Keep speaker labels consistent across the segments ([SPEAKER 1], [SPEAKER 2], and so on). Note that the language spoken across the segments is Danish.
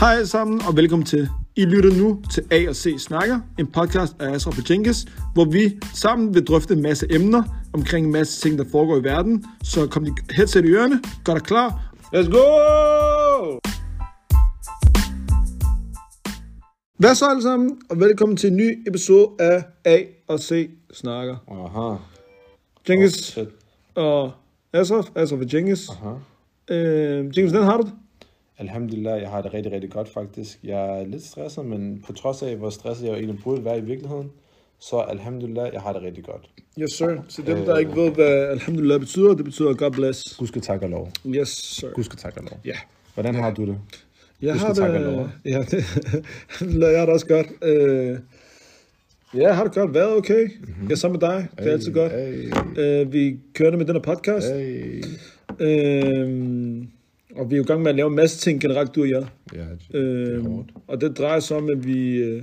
[SPEAKER 1] Hej alle sammen, og velkommen til. I lytter nu til A og C Snakker, en podcast af Asra Pajinkas, hvor vi sammen vil drøfte en masse emner omkring en masse ting, der foregår i verden. Så kom de headset i ørerne, gør dig klar. Let's go! Hvad så alle sammen, og velkommen til en ny episode af A og C Snakker.
[SPEAKER 2] Aha.
[SPEAKER 1] Jenkins
[SPEAKER 2] Shit.
[SPEAKER 1] og Asraf, Asraf og Jenkins.
[SPEAKER 2] Aha.
[SPEAKER 1] Øh, Jenkins, hvordan har du det?
[SPEAKER 2] Alhamdulillah, jeg har det rigtig, rigtig godt faktisk. Jeg er lidt stresset, men på trods af, hvor stresset jeg egentlig burde være i virkeligheden, så alhamdulillah, jeg har det rigtig godt.
[SPEAKER 1] Yes, sir. Så dem, der ikke ved, hvad alhamdulillah betyder, det betyder God bless.
[SPEAKER 2] Gud skal takke og lov.
[SPEAKER 1] Yes, sir.
[SPEAKER 2] Gud skal takke og lov.
[SPEAKER 1] Ja.
[SPEAKER 2] Hvordan har du det?
[SPEAKER 1] Jeg
[SPEAKER 2] Gud
[SPEAKER 1] har det, ja, det, jeg har det også godt. Øh, ja, jeg har det godt. Været okay. Mm-hmm. Jeg er sammen med dig. Det er altid godt. Øh, vi kører det med den her podcast.
[SPEAKER 2] Hey.
[SPEAKER 1] Øh, og vi er jo i gang med at lave en masse ting generelt, du og jeg.
[SPEAKER 2] Ja, det, det
[SPEAKER 1] Øh,
[SPEAKER 2] er hårdt.
[SPEAKER 1] og det drejer sig om, at vi, øh,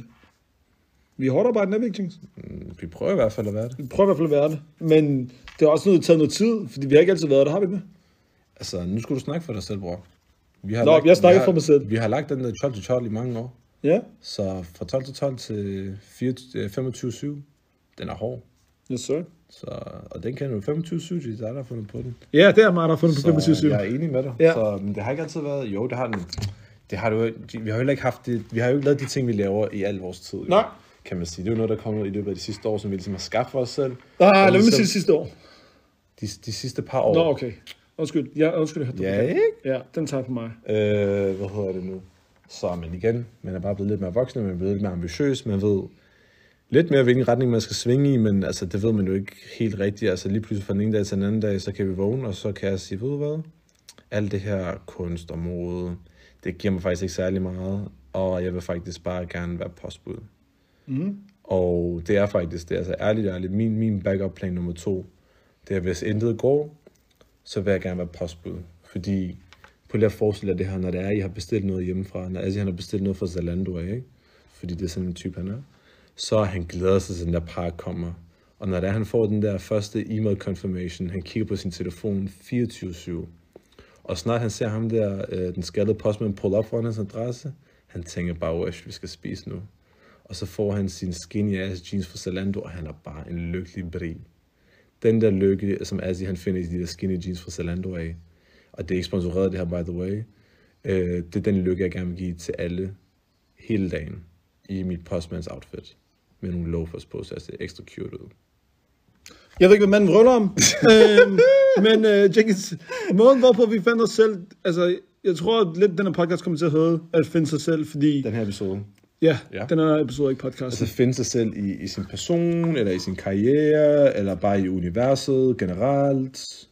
[SPEAKER 1] vi er hårdt arbejdende, vi ikke, Jenkins?
[SPEAKER 2] Mm, Vi prøver i hvert fald at være det.
[SPEAKER 1] Vi prøver i hvert fald at være det. Men det har også noget, taget noget tid, fordi vi har ikke altid været der, har vi det?
[SPEAKER 2] Altså, nu skulle du snakke for dig selv, bror. Vi har
[SPEAKER 1] Nå, jeg snakker
[SPEAKER 2] har,
[SPEAKER 1] for mig selv.
[SPEAKER 2] Vi har lagt den der 12 til 12 i mange år.
[SPEAKER 1] Ja.
[SPEAKER 2] Så fra 12 til 12 til 25-7, den er hård.
[SPEAKER 1] Yes, sir.
[SPEAKER 2] Så, og den kan du 25-7, det er dig, der har fundet på den.
[SPEAKER 1] Ja, det er mig, der har fundet på
[SPEAKER 2] Så
[SPEAKER 1] 25
[SPEAKER 2] jeg er enig med dig.
[SPEAKER 1] Ja.
[SPEAKER 2] Så, men det har ikke altid været... Jo, det har den. Det har du, jo- vi har jo ikke haft det, vi har jo ikke lavet de ting, vi laver i al vores tid. jo,
[SPEAKER 1] Nej.
[SPEAKER 2] Kan man sige. Det er jo noget, der er kommet i løbet af de sidste år, som vi ligesom har skaffet os selv.
[SPEAKER 1] Nej,
[SPEAKER 2] Og
[SPEAKER 1] lad mig
[SPEAKER 2] ligesom
[SPEAKER 1] sige sidste år.
[SPEAKER 2] De, de sidste par år.
[SPEAKER 1] Nå, okay. Undskyld. Ja, undskyld, jeg
[SPEAKER 2] Ja, ikke?
[SPEAKER 1] Ja, den tager på mig.
[SPEAKER 2] Øh, hvad hedder det nu? Så, men igen, man er bare blevet lidt mere voksen, man er blevet lidt mere ambitiøs, man ved lidt mere, hvilken retning man skal svinge i, men altså, det ved man jo ikke helt rigtigt. Altså lige pludselig fra den ene dag til den anden dag, så kan vi vågne, og så kan jeg sige, ved du hvad? Alt det her kunst og mode, det giver mig faktisk ikke særlig meget, og jeg vil faktisk bare gerne være postbud.
[SPEAKER 1] Mm.
[SPEAKER 2] Og det er faktisk det, altså ærligt, ærligt, min, min backup plan nummer to, det er, hvis intet går, så vil jeg gerne være postbud. Fordi, på lige at forestille jer det her, når det er, I har bestilt noget hjemmefra, når altså, han har bestilt noget fra Zalando ikke? Fordi det er sådan en type, han er. Så han glæder sig til, at den der pakke kommer. Og når det er, han får den der første e-mail confirmation, han kigger på sin telefon 24-7. Og snart han ser ham der, øh, den skaldede postmand pull op foran hans adresse, han tænker bare, at vi skal spise nu. Og så får han sin skinny ass jeans fra Zalando, og han er bare en lykkelig bri. Den der lykke, som Azzy han finder i de der skinny jeans fra Zalando af, og det er ikke sponsoreret det her, by the way, øh, det er den lykke, jeg gerne vil give til alle hele dagen i mit postmans outfit. Med nogle loafers på, så jeg ser ekstra cute ud.
[SPEAKER 1] Jeg ved ikke, hvad manden røller om. øhm, men uh, Jenkins, måden hvorpå vi fandt os selv, altså, jeg tror at lidt, den her podcast kommer til at hedde, at finde sig selv, fordi,
[SPEAKER 2] Den her episode.
[SPEAKER 1] ja,
[SPEAKER 2] Ja.
[SPEAKER 1] den her episode er ikke podcast.
[SPEAKER 2] Altså finde sig selv i, i sin person, eller i sin karriere, eller bare i universet generelt.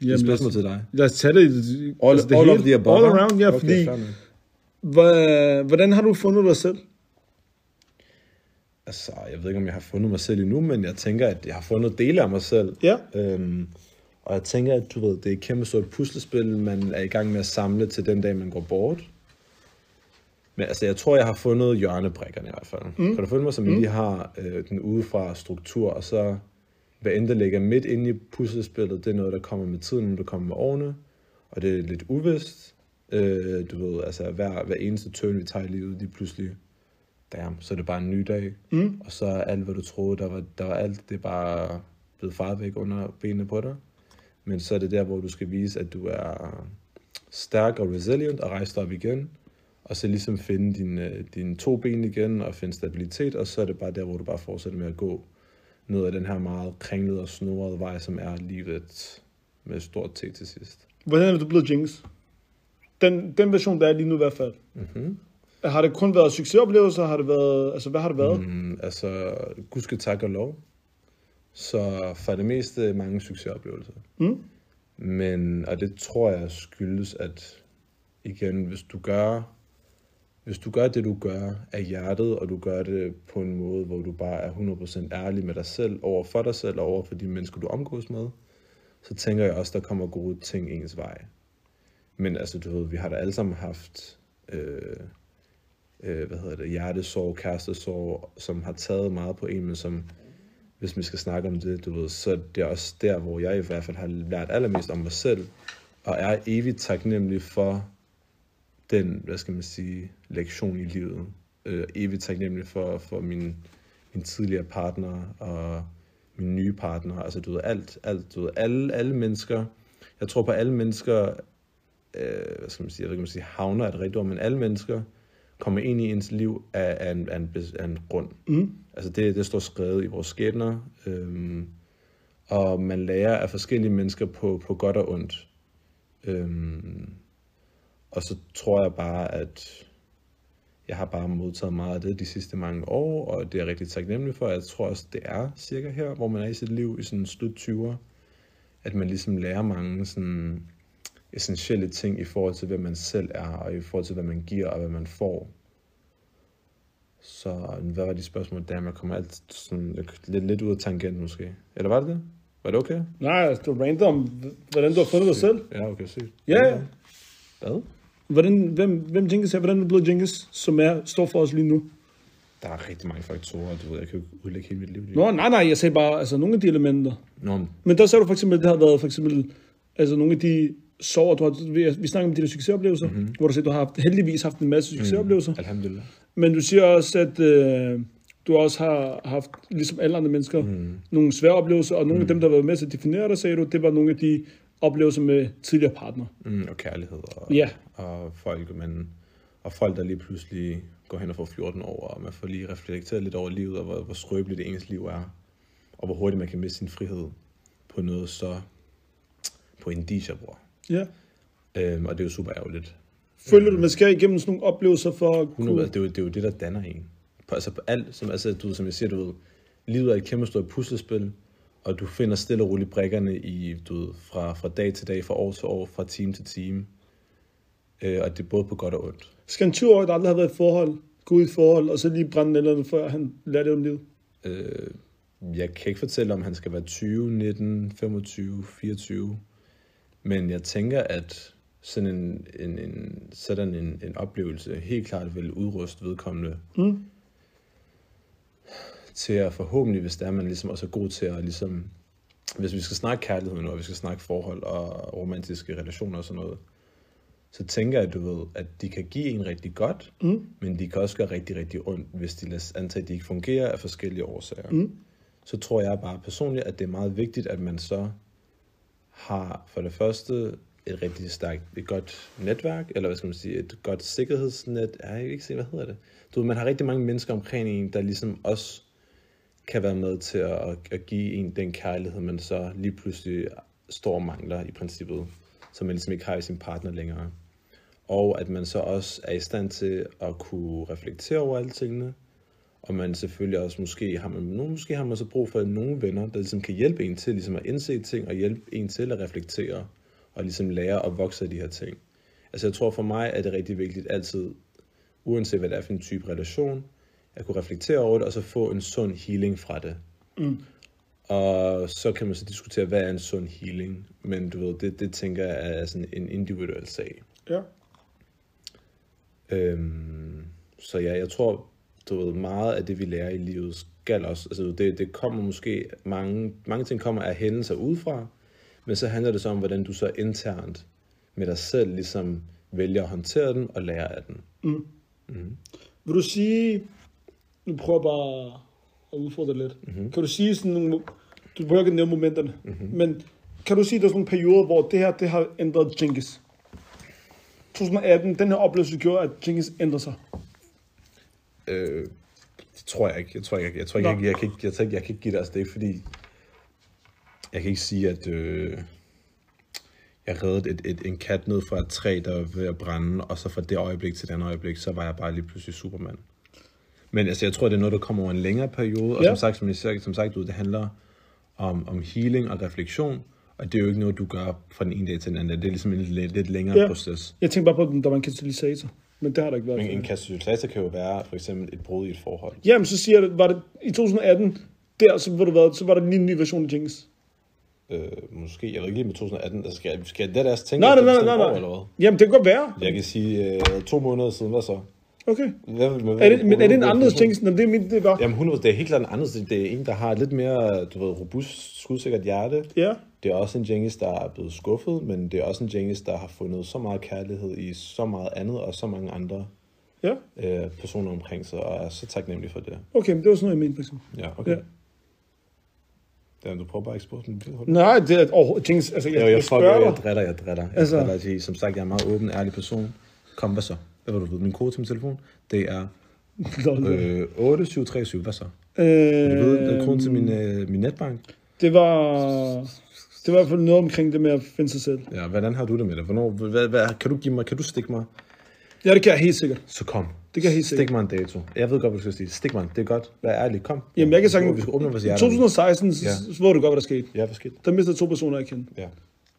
[SPEAKER 2] Det er spørgsmål til dig.
[SPEAKER 1] Lad os tage det.
[SPEAKER 2] All,
[SPEAKER 1] altså, det
[SPEAKER 2] all
[SPEAKER 1] hele.
[SPEAKER 2] of the above.
[SPEAKER 1] All around, ja,
[SPEAKER 2] okay,
[SPEAKER 1] fordi,
[SPEAKER 2] fair nok.
[SPEAKER 1] hva, hvordan har du fundet dig selv?
[SPEAKER 2] Altså, jeg ved ikke, om jeg har fundet mig selv endnu, men jeg tænker, at jeg har fundet dele af mig selv.
[SPEAKER 1] Ja.
[SPEAKER 2] Øhm, og jeg tænker, at du ved, det er et kæmpe stort puslespil, man er i gang med at samle til den dag, man går bort. Men altså, jeg tror, jeg har fundet hjørnebrikkerne i hvert fald. Mm. Kan du følge mig, som mm. lige har øh, den udefra struktur, og så hvad end der ligger midt inde i puslespillet, det er noget, der kommer med tiden, når det kommer med årene, og det er lidt uvist. Øh, du ved, altså hver, hver eneste turn, vi tager i livet, lige pludselig, damn, så er det bare en ny dag. Mm. Og så er alt, hvad du troede, der var, der var alt, det er bare blevet faret væk under benene på dig. Men så er det der, hvor du skal vise, at du er stærk og resilient og rejse dig op igen. Og så ligesom finde dine, dine to ben igen og finde stabilitet. Og så er det bare der, hvor du bare fortsætter med at gå ned ad den her meget kringlede og snorede vej, som er livet med stort T til sidst.
[SPEAKER 1] Hvordan er du blevet Jenkins? Den, den version, der er lige nu i hvert fald.
[SPEAKER 2] Mm-hmm.
[SPEAKER 1] Har det kun været succesoplevelser? Har det været, altså hvad har det været?
[SPEAKER 2] Mm, altså, Gud skal takke og lov. Så for det meste mange succesoplevelser.
[SPEAKER 1] Mm.
[SPEAKER 2] Men, og det tror jeg skyldes, at igen, hvis du gør, hvis du gør det, du gør af hjertet, og du gør det på en måde, hvor du bare er 100% ærlig med dig selv, over for dig selv og over for de mennesker, du omgås med, så tænker jeg også, der kommer gode ting ens vej. Men altså, du ved, vi har da alle sammen haft, øh, øh, hvad hedder det, hjertesorg, kærestesorg, som har taget meget på en, men som, hvis vi skal snakke om det, du ved, så det er også der, hvor jeg i hvert fald har lært allermest om mig selv, og er evigt taknemmelig for den, hvad skal man sige, lektion i livet. Øh, evigt taknemmelig for, for min, min tidligere partner og min nye partner. Altså, du ved, alt, alt, du ved, alle, alle mennesker. Jeg tror på alle mennesker, øh, hvad skal man sige, jeg ved ikke, man sige, havner er et rigtigt ord, men alle mennesker kommer ind i ens liv af, af, en, af, en, af en grund.
[SPEAKER 1] Mm.
[SPEAKER 2] Altså det, det står skrevet i vores skæbner, øhm, og man lærer af forskellige mennesker på, på godt og ondt. Øhm, og så tror jeg bare, at jeg har bare modtaget meget af det de sidste mange år, og det er jeg rigtig taknemmelig for. Jeg tror også, det er cirka her, hvor man er i sit liv, i sådan slut 20'er, at man ligesom lærer mange sådan essentielle ting i forhold til, hvem man selv er, og i forhold til, hvad man giver og hvad man får. Så hvad var de spørgsmål der? Jeg kommer alt sådan lidt, lidt ud af tangent måske. Eller var det det? Var det okay?
[SPEAKER 1] Nej, altså, det er random, hvordan du har fundet dig selv.
[SPEAKER 2] Ja, okay, sygt.
[SPEAKER 1] Ja, ja.
[SPEAKER 2] Hvad?
[SPEAKER 1] Hvordan, hvem, hvem Jenkins er, hvordan er du blevet Jenkins, som er, står for os lige nu?
[SPEAKER 2] Der er rigtig mange faktorer, du ved, jeg kan jo udlægge hele mit liv.
[SPEAKER 1] Nå, nej, nej, jeg sagde bare, altså nogle af de elementer.
[SPEAKER 2] Nå, men
[SPEAKER 1] Men der sagde du for eksempel, det har været for eksempel, altså nogle af de sorger, du har, vi, vi snakker om der succesoplevelser, mm-hmm. hvor du siger, du har haft, heldigvis haft en masse succesoplevelser. Mm.
[SPEAKER 2] alhamdulillah.
[SPEAKER 1] Men du siger også, at øh, du også har haft, ligesom alle andre mennesker, mm. nogle svære oplevelser, og nogle mm. af dem, der har været med til at definere dig, sagde du, det var nogle af de oplevelser med tidligere partner.
[SPEAKER 2] Mm, og kærlighed og,
[SPEAKER 1] Ja.
[SPEAKER 2] og folk, men, og folk, der lige pludselig går hen og får 14 år, og man får lige reflekteret lidt over livet, og hvor, hvor skrøbeligt det ens liv er, og hvor hurtigt man kan miste sin frihed på noget så på indicier, bror.
[SPEAKER 1] Ja.
[SPEAKER 2] Øhm, og det er jo super ærgerligt.
[SPEAKER 1] Føler du, man skal igennem sådan nogle oplevelser for at
[SPEAKER 2] 100,
[SPEAKER 1] kunne...
[SPEAKER 2] det, er jo, det er jo det, der danner en. På, altså på alt, som, altså, du, som jeg siger, du ved, livet er et kæmpe stort puslespil, og du finder stille og roligt brækkerne i, du ved, fra, fra dag til dag, fra år til år, fra time til time. Øh, og det er både på godt og ondt.
[SPEAKER 1] Skal en 20-årig, der aldrig har været i forhold, gå ud i forhold, og så lige brænde nælderne, før han lærer det om livet?
[SPEAKER 2] Øh, jeg kan ikke fortælle, om han skal være 20, 19, 25, 24. Men jeg tænker, at sådan en, en, en, sådan en, en oplevelse helt klart vil udruste vedkommende
[SPEAKER 1] Mm.
[SPEAKER 2] til at forhåbentlig, hvis det er, man ligesom også er god til at ligesom, hvis vi skal snakke kærlighed nu, og vi skal snakke forhold og romantiske relationer og sådan noget, så tænker jeg, du ved, at de kan give en rigtig godt,
[SPEAKER 1] Mm.
[SPEAKER 2] men de kan også gøre rigtig, rigtig ondt, hvis de lader antage, at de ikke fungerer af forskellige årsager.
[SPEAKER 1] Mm.
[SPEAKER 2] Så tror jeg bare personligt, at det er meget vigtigt, at man så har for det første et rigtig stærkt, et godt netværk, eller hvad skal man sige, et godt sikkerhedsnet. Jeg kan ikke se, hvad hedder det? Du ved, man har rigtig mange mennesker omkring en, der ligesom også kan være med til at, at give en den kærlighed, man så lige pludselig står og mangler i princippet, som man ligesom ikke har i sin partner længere. Og at man så også er i stand til at kunne reflektere over alle tingene, og man selvfølgelig også måske har man, måske har man så brug for nogle venner, der ligesom kan hjælpe en til ligesom at indse ting, og hjælpe en til at reflektere, og ligesom lære at vokse af de her ting. Altså jeg tror for mig, er det rigtig vigtigt altid, uanset hvad det er for en type relation, at kunne reflektere over det, og så få en sund healing fra det.
[SPEAKER 1] Mm.
[SPEAKER 2] Og så kan man så diskutere, hvad er en sund healing, men du ved, det, det tænker jeg er sådan en individuel sag.
[SPEAKER 1] Ja.
[SPEAKER 2] Øhm, så ja, jeg tror, du ved, meget af det, vi lærer i livet, skal også, altså det, det kommer måske, mange, mange ting kommer af hændelser udefra, men så handler det så om, hvordan du så internt med dig selv ligesom vælger at håndtere den og lære af den.
[SPEAKER 1] Mm.
[SPEAKER 2] Mm.
[SPEAKER 1] Vil du sige, nu prøver jeg bare at udfordre det lidt. Mm-hmm. Kan du sige sådan nogle, du behøver ikke nævne momenterne, mm-hmm. men kan du sige, at der er sådan nogle perioder, hvor det her, det har ændret Jenkins? 2018, den her oplevelse gjorde, at Jenkins ændrede sig.
[SPEAKER 2] Øh, det tror jeg ikke. Jeg tror ikke, jeg, tror ikke, jeg, jeg, kan ikke, jeg, ikke, jeg kan ikke give dig, altså det ikke fordi, jeg kan ikke sige, at øh, jeg reddede et, et, en kat ned fra et træ, der var ved at brænde, og så fra det øjeblik til det andet øjeblik, så var jeg bare lige pludselig Superman. Men altså, jeg tror, det er noget, der kommer over en længere periode, og
[SPEAKER 1] Ja.
[SPEAKER 2] som sagt, som, jeg, som sagt, det handler om, om healing og refleksion, og det er jo ikke noget, du gør fra den ene dag til den anden. Det er ligesom en lidt, lidt længere
[SPEAKER 1] Ja.
[SPEAKER 2] proces.
[SPEAKER 1] Jeg tænkte bare på, at der var en katalysator, men det har der ikke været.
[SPEAKER 2] Men en katalysator kan jo være for eksempel et brud i et forhold.
[SPEAKER 1] Jamen, så siger jeg, var det i 2018, der, så, var det været, så var der lige en ny version af Jenkins.
[SPEAKER 2] Øh, måske, jeg ved ikke lige med 2018, altså skal, jeg- skal jeg det der tænke
[SPEAKER 1] Nej, nej, nej, nej,
[SPEAKER 2] år,
[SPEAKER 1] nej.
[SPEAKER 2] eller hvad?
[SPEAKER 1] Jamen, det kan godt være.
[SPEAKER 2] Jeg kan sige øh, to måneder siden, hvad så?
[SPEAKER 1] Okay.
[SPEAKER 2] Hvad, hvad,
[SPEAKER 1] Er det, men er det en anderledes Jenkins, end det, mit, det var?
[SPEAKER 2] Jamen 100, det er helt klart en anderledes, det er en, der har lidt mere, du ved, robust, skudsikkert hjerte.
[SPEAKER 1] Ja.
[SPEAKER 2] Det er også en Jengis, der er blevet skuffet, men det er også en Jengis, der har fundet så meget kærlighed i så meget andet, og så mange andre
[SPEAKER 1] Ja,
[SPEAKER 2] øh, personer omkring sig, og er så taknemmelig for det.
[SPEAKER 1] okay, men det var sådan noget, jeg mente, for eksempel.
[SPEAKER 2] Ja, okay.
[SPEAKER 1] Ja.
[SPEAKER 2] Ja. Jamen, du prøver bare at ekspose min bil.
[SPEAKER 1] Nej, det er overhovedet, Jinx, altså, jeg,
[SPEAKER 2] Jeg,
[SPEAKER 1] jeg,
[SPEAKER 2] jeg,
[SPEAKER 1] spørger
[SPEAKER 2] jeg, jeg drætter, jeg drætter. Jeg
[SPEAKER 1] Altså-
[SPEAKER 2] til, som sagt, jeg er en meget åben, ærlig person. Kom, hvad så? Hvad vil du vide? Min kode til min telefon, det er øh, 8737. Hvad så?
[SPEAKER 1] Øh,
[SPEAKER 2] Vil du vide koden til min, øh, min netbank?
[SPEAKER 1] det var, det var i hvert fald noget omkring det med at finde sig selv.
[SPEAKER 2] Ja, hvordan har du det med det? Hvornår, hvad, hvad, kan du give mig, kan du stikke mig?
[SPEAKER 1] Ja, det kan jeg helt sikkert.
[SPEAKER 2] Så kom.
[SPEAKER 1] Det kan jeg helt
[SPEAKER 2] Stik
[SPEAKER 1] sikkert.
[SPEAKER 2] mig en dato. Jeg ved godt, hvad du skal sige. Stik mig. Det er godt. Vær ærlig. Kom.
[SPEAKER 1] Jamen, jeg kan sagtens...
[SPEAKER 2] Vi skal åbne vores
[SPEAKER 1] I
[SPEAKER 2] hjerter.
[SPEAKER 1] 2016, så,
[SPEAKER 2] Ja.
[SPEAKER 1] så ved du godt, hvad der skete.
[SPEAKER 2] Ja, hvad skete?
[SPEAKER 1] Der mistede to personer, jeg kendte.
[SPEAKER 2] Ja.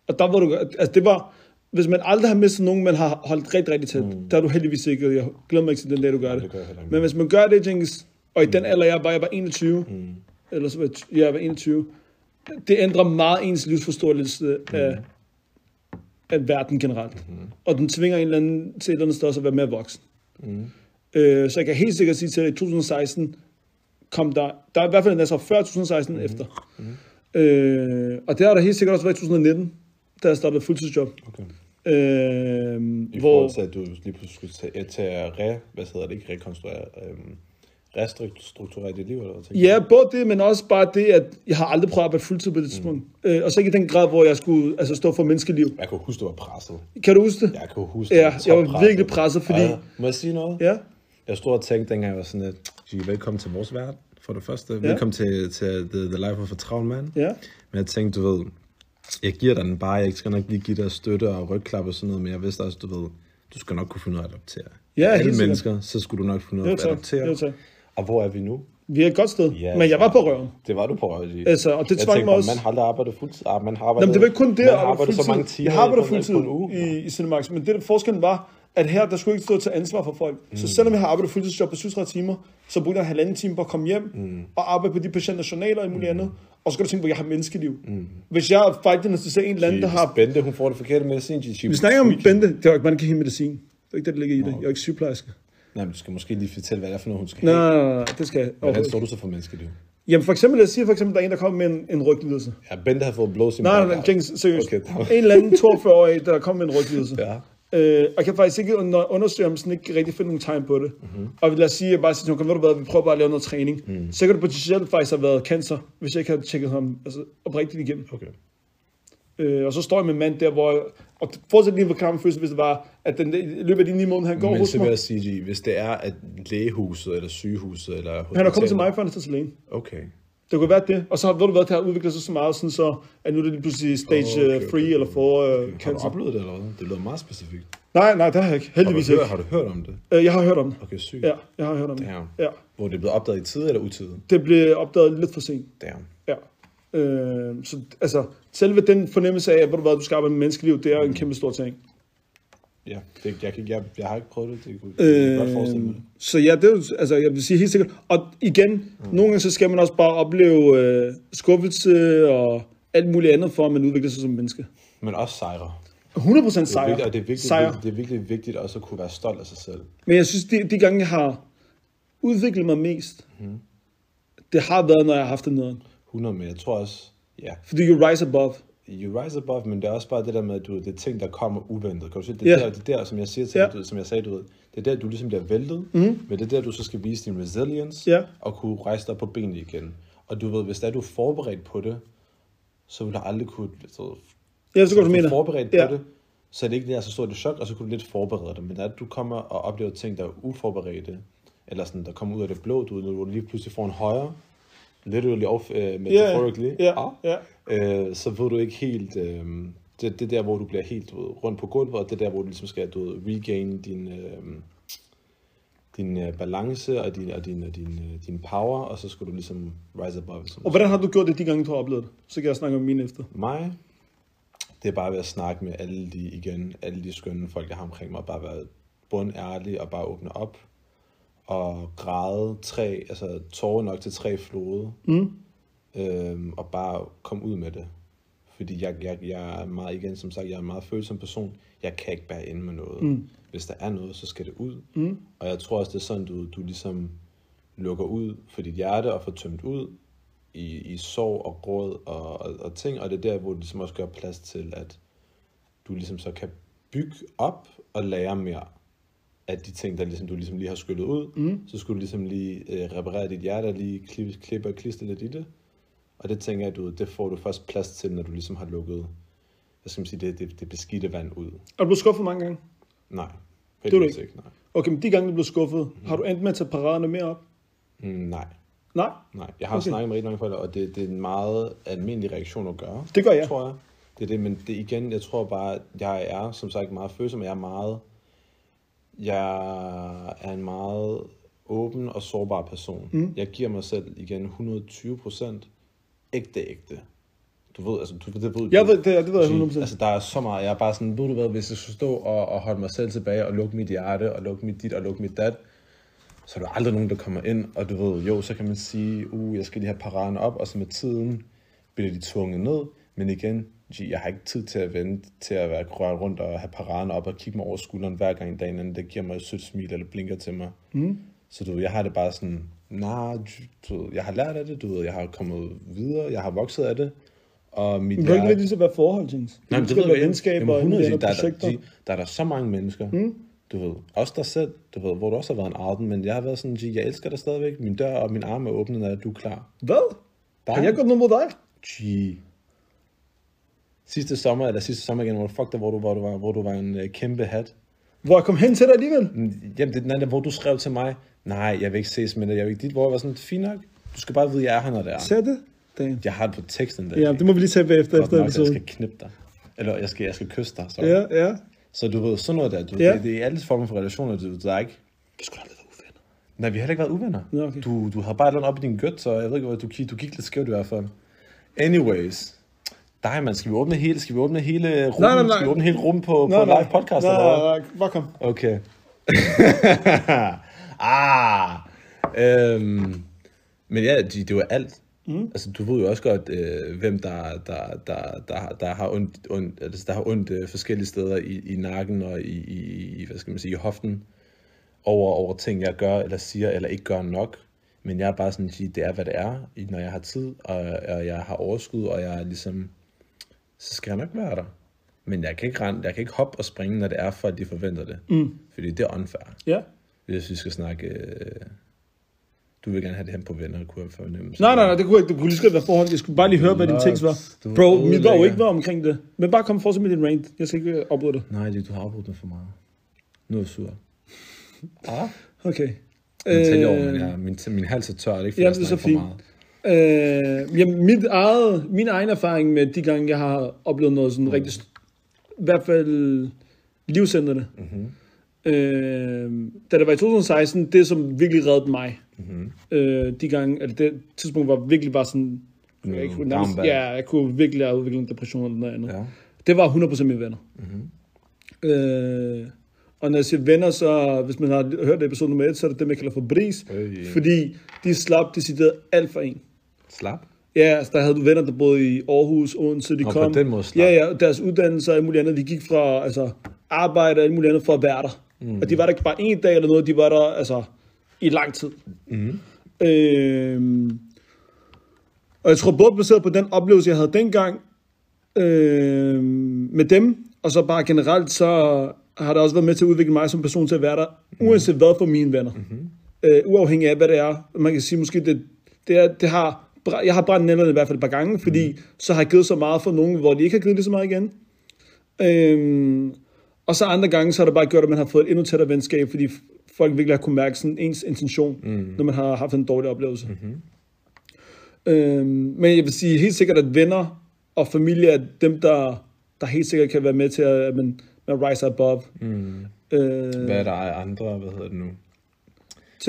[SPEAKER 1] Og der var du altså det var, hvis man aldrig har mistet nogen, man har holdt rigtig, rigtig tæt, mm. der er du heldigvis ikke, jeg glæder mig ikke til den dag, du gør det.
[SPEAKER 2] det gør.
[SPEAKER 1] Men hvis man gør det, Jenkins, og i den alder, jeg var, jeg var 21, mm. eller så var jeg, jeg var 21, det ændrer meget ens livsforståelse
[SPEAKER 2] Mm.
[SPEAKER 1] af, af verden generelt. Mm-hmm. Og den tvinger en eller anden til et eller andet sted også at være mere voksen.
[SPEAKER 2] Mm.
[SPEAKER 1] Øh, så jeg kan helt sikkert sige til dig, at i 2016 kom der, der er i hvert fald en altså før 2016 mm. efter. Mm. Øh, og det har der helt sikkert også været i 2019, da jeg startede fuldtidsjob.
[SPEAKER 2] Okay.
[SPEAKER 1] Øh,
[SPEAKER 2] I
[SPEAKER 1] hvor,
[SPEAKER 2] forhold til, at du lige pludselig skulle tage, tage re, hvad hedder det, ikke rekonstruere, øhm, restrukturere dit liv, eller hvad
[SPEAKER 1] ja, både det, men også bare det, at jeg har aldrig prøvet at arbejde fuldtid på det tidspunkt. Mm. Øh, og så ikke i den grad, hvor jeg skulle altså, stå for menneskeliv.
[SPEAKER 2] Jeg kan huske, du var presset.
[SPEAKER 1] Kan du huske det?
[SPEAKER 2] Jeg kan huske,
[SPEAKER 1] Ja,
[SPEAKER 2] du
[SPEAKER 1] jeg var
[SPEAKER 2] toppresset.
[SPEAKER 1] virkelig presset, fordi-
[SPEAKER 2] jeg- Må jeg sige noget?
[SPEAKER 1] Ja.
[SPEAKER 2] Jeg stod og tænkte, dengang jeg var sådan lidt, "Gee, velkommen til vores verden, for det første.
[SPEAKER 1] Ja.
[SPEAKER 2] Velkommen til, til the, the Life of a Travl Man.
[SPEAKER 1] Ja.
[SPEAKER 2] Men jeg tænkte, du ved, jeg giver dig den bare, jeg skal nok lige give dig støtte og rygklap og sådan noget, men jeg vidste også, du ved, du skal nok kunne finde ud af at adoptere.
[SPEAKER 1] Ja,
[SPEAKER 2] Alle mennesker, så skulle du nok finde ud af at adoptere.
[SPEAKER 1] Jo tak.
[SPEAKER 2] Og hvor er vi nu?
[SPEAKER 1] Vi er et godt sted,
[SPEAKER 2] Ja,
[SPEAKER 1] men jeg var på røven.
[SPEAKER 2] Det var du på Røvig.
[SPEAKER 1] Altså, og det tvang mig også-
[SPEAKER 2] Man har aldrig arbejdet fuldtid. Ah, man har arbejdet,
[SPEAKER 1] Jamen, det var ikke kun det,
[SPEAKER 2] man har
[SPEAKER 1] arbejde
[SPEAKER 2] arbejdet så
[SPEAKER 1] fuldtid.
[SPEAKER 2] mange timer
[SPEAKER 1] Jeg har arbejdet fuldtid i, i Cinemax, men det der forskellen var, at her, der skulle ikke stå til ansvar for folk. Mm. Så selvom jeg har arbejdet fuldtidsjob på 37 timer, så brugte jeg en halvanden time på at komme hjem mm. og arbejde på de patienters journaler og muligt mm. andet. Og så skal du tænke på, at jeg har menneskeliv. Mm. Hvis jeg fight diagnostiserer en eller anden, der har...
[SPEAKER 2] Bente, hun får det forkerte medicin. She,
[SPEAKER 1] Vi snakker om Bente. Det er jo ikke, man kan have medicin. Det er ikke det, der ligger i det. Jeg er ikke sygeplejerske.
[SPEAKER 2] Nej, men du skal måske lige fortælle, hvad det er for noget, hun skal
[SPEAKER 1] Nej,
[SPEAKER 2] have.
[SPEAKER 1] nej, nej, nej, det skal jeg.
[SPEAKER 2] Hvordan står du så for menneskeliv?
[SPEAKER 1] Jamen for eksempel, jeg siger for eksempel, der er en, der kommer med en, en ryglidelse.
[SPEAKER 2] Ja, Bente har fået blå sin
[SPEAKER 1] Nej, nej, nej, seriøst.
[SPEAKER 2] Okay.
[SPEAKER 1] Okay. En eller anden 42-årig, der kommer med en ryglidelse.
[SPEAKER 2] Ja.
[SPEAKER 1] Øh, og kan faktisk ikke under- undersøge, om sådan ikke rigtig finde nogle tegn på det. Mm-hmm. Og lad os sige, at bare siger til ham, "Kom, ved du hvad, vi prøver bare at lave noget træning. Mm. Så kan det potentielt faktisk have været cancer, hvis jeg ikke havde tjekket ham altså, oprigtigt igennem.
[SPEAKER 2] Okay.
[SPEAKER 1] Øh, og så står jeg med en mand der, hvor... Og fortsat lige på kampen følelse, hvis det var, at den, i løbet af de ni måneder, han går
[SPEAKER 2] Men
[SPEAKER 1] hos
[SPEAKER 2] så vil jeg sige, hvis det er, at lægehuset, eller sygehuset, eller
[SPEAKER 1] Han er kommet til
[SPEAKER 2] hospitalet-
[SPEAKER 1] mig, før han er til lægen.
[SPEAKER 2] Okay.
[SPEAKER 1] Det kunne være det. Og så har ved du hvad, det har udviklet sig så meget, sådan så, at nu er det lige pludselig stage
[SPEAKER 2] Okay,
[SPEAKER 1] okay,
[SPEAKER 2] okay,
[SPEAKER 1] free
[SPEAKER 2] okay.
[SPEAKER 1] eller for uh,
[SPEAKER 2] Har du oplevet det, eller hvad? Det lyder meget specifikt.
[SPEAKER 1] Nej, nej, det har jeg ikke.
[SPEAKER 2] Har du,
[SPEAKER 1] Heldigvis ikke.
[SPEAKER 2] har du hørt om det?
[SPEAKER 1] Øh, jeg har hørt om det.
[SPEAKER 2] Okay, sygt.
[SPEAKER 1] Ja, jeg har hørt om det.
[SPEAKER 2] Damn.
[SPEAKER 1] Ja.
[SPEAKER 2] Hvor det blevet opdaget i tide eller utide?
[SPEAKER 1] Det blev opdaget lidt for sent.
[SPEAKER 2] Damn.
[SPEAKER 1] Ja. Øh, så altså, selve den fornemmelse af, at ved du hvad, du skal arbejde med menneskeliv, det er en kæmpe stor ting.
[SPEAKER 2] Ja, det, jeg, kan- jeg, jeg har ikke prøvet det. Det kunne jeg kan godt forestille mig.
[SPEAKER 1] Øh, så ja, det er jo, altså, jeg vil sige helt sikkert. Og igen, mm. nogle gange så skal man også bare opleve øh, skuffelse og alt muligt andet, for at man udvikler sig som menneske.
[SPEAKER 2] Men også sejre.
[SPEAKER 1] 100%
[SPEAKER 2] Det er
[SPEAKER 1] sejr.
[SPEAKER 2] vigtigt, og det er virkelig,
[SPEAKER 1] sejr.
[SPEAKER 2] vigtigt, det er virkelig vigtigt også at kunne være stolt af sig selv.
[SPEAKER 1] Men jeg synes, de, de gange, jeg har udviklet mig mest, mm. det har været, når jeg har haft det nederen.
[SPEAKER 2] 100, men jeg tror også, ja,
[SPEAKER 1] Fordi you rise above.
[SPEAKER 2] you rise above, men det er også bare det der med, at du, det er ting, der kommer uventet. Kan du se, det er,
[SPEAKER 1] Ja.
[SPEAKER 2] der, det er der, som jeg siger til
[SPEAKER 1] Ja.
[SPEAKER 2] dig, som jeg sagde, du ved, det er der, du ligesom bliver væltet, mm. men det er der, du så skal vise din resilience,
[SPEAKER 1] Ja.
[SPEAKER 2] og kunne rejse dig på benene igen. Og du ved, hvis der er du er forberedt på det, så vil du aldrig kunne, så,
[SPEAKER 1] Ja, så går du
[SPEAKER 2] er
[SPEAKER 1] mener.
[SPEAKER 2] forberedt
[SPEAKER 1] Ja.
[SPEAKER 2] på det, så er det ikke det, så stort et chok, og så kunne du lidt forberede dig. Men da du kommer og oplever ting, der er uforberedte, eller sådan, der kommer ud af det blå, du, når du lige pludselig får en højre, literally off, uh, metaphorically,
[SPEAKER 1] Ja, ja.
[SPEAKER 2] øh, så ved du ikke helt, øh, det, det er der, hvor du bliver helt du ved, rundt på gulvet, og det er der, hvor du ligesom skal du ved, regain din, øh, din øh, balance og din, og din, og din, øh, din power, og så skal du ligesom rise above. Som
[SPEAKER 1] Og hvordan har du gjort det de gange, du har oplevet det? Så kan jeg snakke om mine efter.
[SPEAKER 2] mig, det er bare ved at snakke med alle de, igen, alle de skønne folk, jeg har omkring mig, bare være bundærlig og bare åbne op, og græde tre, altså tårer nok til tre flode,
[SPEAKER 1] Mm.
[SPEAKER 2] øhm, og bare komme ud med det. Fordi jeg, jeg, jeg er meget, igen som sagt, jeg er en meget følsom person. Jeg kan ikke bære ind med noget. Mm. Hvis der er noget, så skal det ud.
[SPEAKER 1] Mm.
[SPEAKER 2] Og jeg tror også, det er sådan, du, du ligesom lukker ud for dit hjerte og får tømt ud, i, i sorg og gråd og, og, og ting, og det er der, hvor du ligesom også gør plads til, at du ligesom så kan bygge op og lære mere af de ting, der ligesom, du ligesom lige har skyllet ud. Mm. Så skulle du ligesom lige øh, reparere dit hjerte, og lige klippe, klippe og klistre lidt i det. Og det tænker jeg, du, det får du først plads til, når du ligesom har lukket hvad skal man sige, det, det, det beskidte vand ud.
[SPEAKER 1] Er du blevet skuffet mange gange?
[SPEAKER 2] Nej.
[SPEAKER 1] Det er du ikke?
[SPEAKER 2] Nej.
[SPEAKER 1] Okay, men de gange, du blev skuffet, har du endt med at tage paraderne mere op?
[SPEAKER 2] Mm, nej.
[SPEAKER 1] Nej?
[SPEAKER 2] Nej, jeg har
[SPEAKER 1] Okay.
[SPEAKER 2] snakket med rigtig mange forældre, og det, det er en meget almindelig reaktion at gøre.
[SPEAKER 1] Det gør jeg.
[SPEAKER 2] Tror jeg. Det er det, men det igen, jeg tror bare, at jeg er som sagt meget følsom, og jeg er meget, jeg er en meget åben og sårbar person. Mm. Jeg giver mig selv igen 120 procent ægte, ægte. Du ved, altså, du, det ved
[SPEAKER 1] Jeg ved, det, det ved jeg
[SPEAKER 2] Fordi,
[SPEAKER 1] 100%.
[SPEAKER 2] Altså, der er så meget. Jeg er bare sådan, ved du hvad, hvis jeg skulle stå og, og holde mig selv tilbage og lukke mit hjerte, og lukke mit dit og lukke mit dat, så er der aldrig nogen, der kommer ind, og du ved, jo, så kan man sige, uh, jeg skal lige have paraderne op, og så med tiden bliver de tvunget ned, men igen, jeg har ikke tid til at vente til at være rørt rundt og have paraderne op og kigge mig over skulderen hver gang dagen, inden det giver mig et sødt smil eller blinker til mig. Mm. Så du ved, jeg har det bare sådan, nej, du ved, jeg har lært af det, du ved, jeg har kommet videre, jeg har vokset af det, og mit
[SPEAKER 1] du kan ikke
[SPEAKER 2] hjerte-
[SPEAKER 1] nødvendigvis være forhold, Jens.
[SPEAKER 2] Nej, men
[SPEAKER 1] det
[SPEAKER 2] det ved jeg ikke.
[SPEAKER 1] venskaber
[SPEAKER 2] Jamen,
[SPEAKER 1] og
[SPEAKER 2] 100
[SPEAKER 1] venner
[SPEAKER 2] der, er der, de, der er der så mange mennesker. Mm. Du ved, også dig selv, du ved, hvor du også har været en arden, men jeg har været sådan, jeg elsker dig stadigvæk. Min dør og min arm er åbne, når du er klar.
[SPEAKER 1] Hvad?
[SPEAKER 2] Der
[SPEAKER 1] Har jeg gjort noget mod dig?
[SPEAKER 2] Gee. Sidste sommer, eller sidste sommer igen, hvor fuck dig, hvor du, hvor du var, hvor du var en uh, kæmpe hat.
[SPEAKER 1] Hvor jeg kom hen til dig alligevel?
[SPEAKER 2] Mm, Jamen, det er den anden, hvor du skrev til mig, nej, jeg vil ikke ses med dig, jeg vil ikke dit, hvor jeg var sådan, fint nok. Du skal bare vide, jeg er her, når det er.
[SPEAKER 1] Ser det? Damn.
[SPEAKER 2] Jeg har det på teksten der.
[SPEAKER 1] Ja, det må vi lige tage bagefter efter
[SPEAKER 2] nok, jeg skal knippe dig. Eller jeg skal, jeg skal kysse dig. Så.
[SPEAKER 1] Ja, ja.
[SPEAKER 2] Så du ved, sådan noget der, du,
[SPEAKER 1] Ja.
[SPEAKER 2] ja. det, det, er i alle former for relationer, du, der er ikke...
[SPEAKER 1] Vi skulle aldrig være uvenner.
[SPEAKER 2] Nej, vi har heller ikke været uvenner.
[SPEAKER 1] Nå, okay.
[SPEAKER 2] Du, du har bare et eller andet op i din gødt, så jeg ved ikke, hvad du, du gik lidt skævt i hvert fald. Anyways. Dig, man. Skal vi åbne hele, skal vi åbne hele rummet?
[SPEAKER 1] Nej, nej, nej.
[SPEAKER 2] Skal vi åbne hele rummet på,
[SPEAKER 1] Nej,
[SPEAKER 2] på
[SPEAKER 1] nej.
[SPEAKER 2] live podcast?
[SPEAKER 1] Nej,
[SPEAKER 2] eller
[SPEAKER 1] nej, nej. Bare kom.
[SPEAKER 2] Okay. ah. Øhm, men ja, de, det var alt. Mm. Altså, du ved jo også godt, øh, hvem der, der, der, der, der har ondt, ondt, altså, der har ondt øh, forskellige steder i, i nakken og i, i, hvad skal man sige, i hoften over, over ting, jeg gør eller siger eller ikke gør nok. Men jeg er bare sådan, at sige, det er, hvad det er, når jeg har tid, og, og jeg har overskud, og jeg er ligesom, så skal jeg nok være der. Men jeg kan ikke, rende, jeg kan ikke hoppe og springe, når det er, for at de forventer det. Mm. Fordi det er unfair.
[SPEAKER 1] Ja.
[SPEAKER 2] Hvis vi skal snakke... Øh, du vil gerne have det hen på venner, kunne jeg fornemme.
[SPEAKER 1] Nej, nej, nej, det kunne ikke. Det kunne lige så være forhold. Jeg skulle bare lige høre, hvad din tekst var. Bro, mit var jo ikke var omkring det. Men bare kom fortsæt med din rant. Jeg skal ikke opbryde dig.
[SPEAKER 2] Nej, det, du har afbrudt mig for meget. Nu er jeg sur. Ah?
[SPEAKER 1] Okay.
[SPEAKER 2] Min, øh, over,
[SPEAKER 1] Øh,
[SPEAKER 2] men jeg, min, min hals er tør, det er ikke fordi,
[SPEAKER 1] Ja,
[SPEAKER 2] jeg
[SPEAKER 1] det er
[SPEAKER 2] snakker for meget.
[SPEAKER 1] Øh, jamen, mit eget, min egen erfaring med de gange, jeg har oplevet noget sådan rigtig, st- i hvert fald livsændrende. Mm-hmm. Øh, da det var i 2016, det som virkelig reddede mig, mm-hmm. øh, de gange, eller det tidspunkt var virkelig bare sådan, jeg, ikke,
[SPEAKER 2] Mm,
[SPEAKER 1] nærmest,
[SPEAKER 2] down bad.
[SPEAKER 1] ja, jeg kunne virkelig have udviklet en depression eller noget andet.
[SPEAKER 2] Ja.
[SPEAKER 1] Det var 100% mine venner. Mm-hmm. Øh, og når jeg siger venner, så hvis man har hørt episode nummer 1, så er det dem, jeg kalder for bris.
[SPEAKER 2] Øh.
[SPEAKER 1] Fordi de slap decideret alt for en.
[SPEAKER 2] Slap.
[SPEAKER 1] Ja, altså der havde du venner, der boede i Aarhus, Odense, de
[SPEAKER 2] Nå,
[SPEAKER 1] kom.
[SPEAKER 2] på den måde slap.
[SPEAKER 1] Ja, ja, deres uddannelse og alt muligt andet. Vi gik fra altså, arbejde og alt muligt andet for at være der. Mm. Og de var der ikke bare en dag eller noget, de var der altså i lang tid. Mm. Øhm, og jeg tror både baseret på den oplevelse, jeg havde dengang øhm, med dem, og så bare generelt, så har det også været med til at udvikle mig som person til at være der, uanset hvad for mine venner. Mm-hmm. Øh, uafhængig af, hvad det er. Man kan sige måske, det, det, er, det har, jeg har brændt nælderne i hvert fald et par gange, fordi mm. så har jeg givet så meget for nogen, hvor de ikke har givet lige så meget igen. Øhm, og så andre gange, så har det bare gjort, at man har fået et endnu tættere venskab, fordi folk virkelig har kunne mærke sådan ens intention, mm. når man har haft en dårlig oplevelse. Mm-hmm. Øhm, men jeg vil sige helt sikkert, at venner og familie er dem, der, der helt sikkert kan være med til, at man, man rise above. Mm. Øh,
[SPEAKER 2] Hvad er der andre, hvad hedder det nu?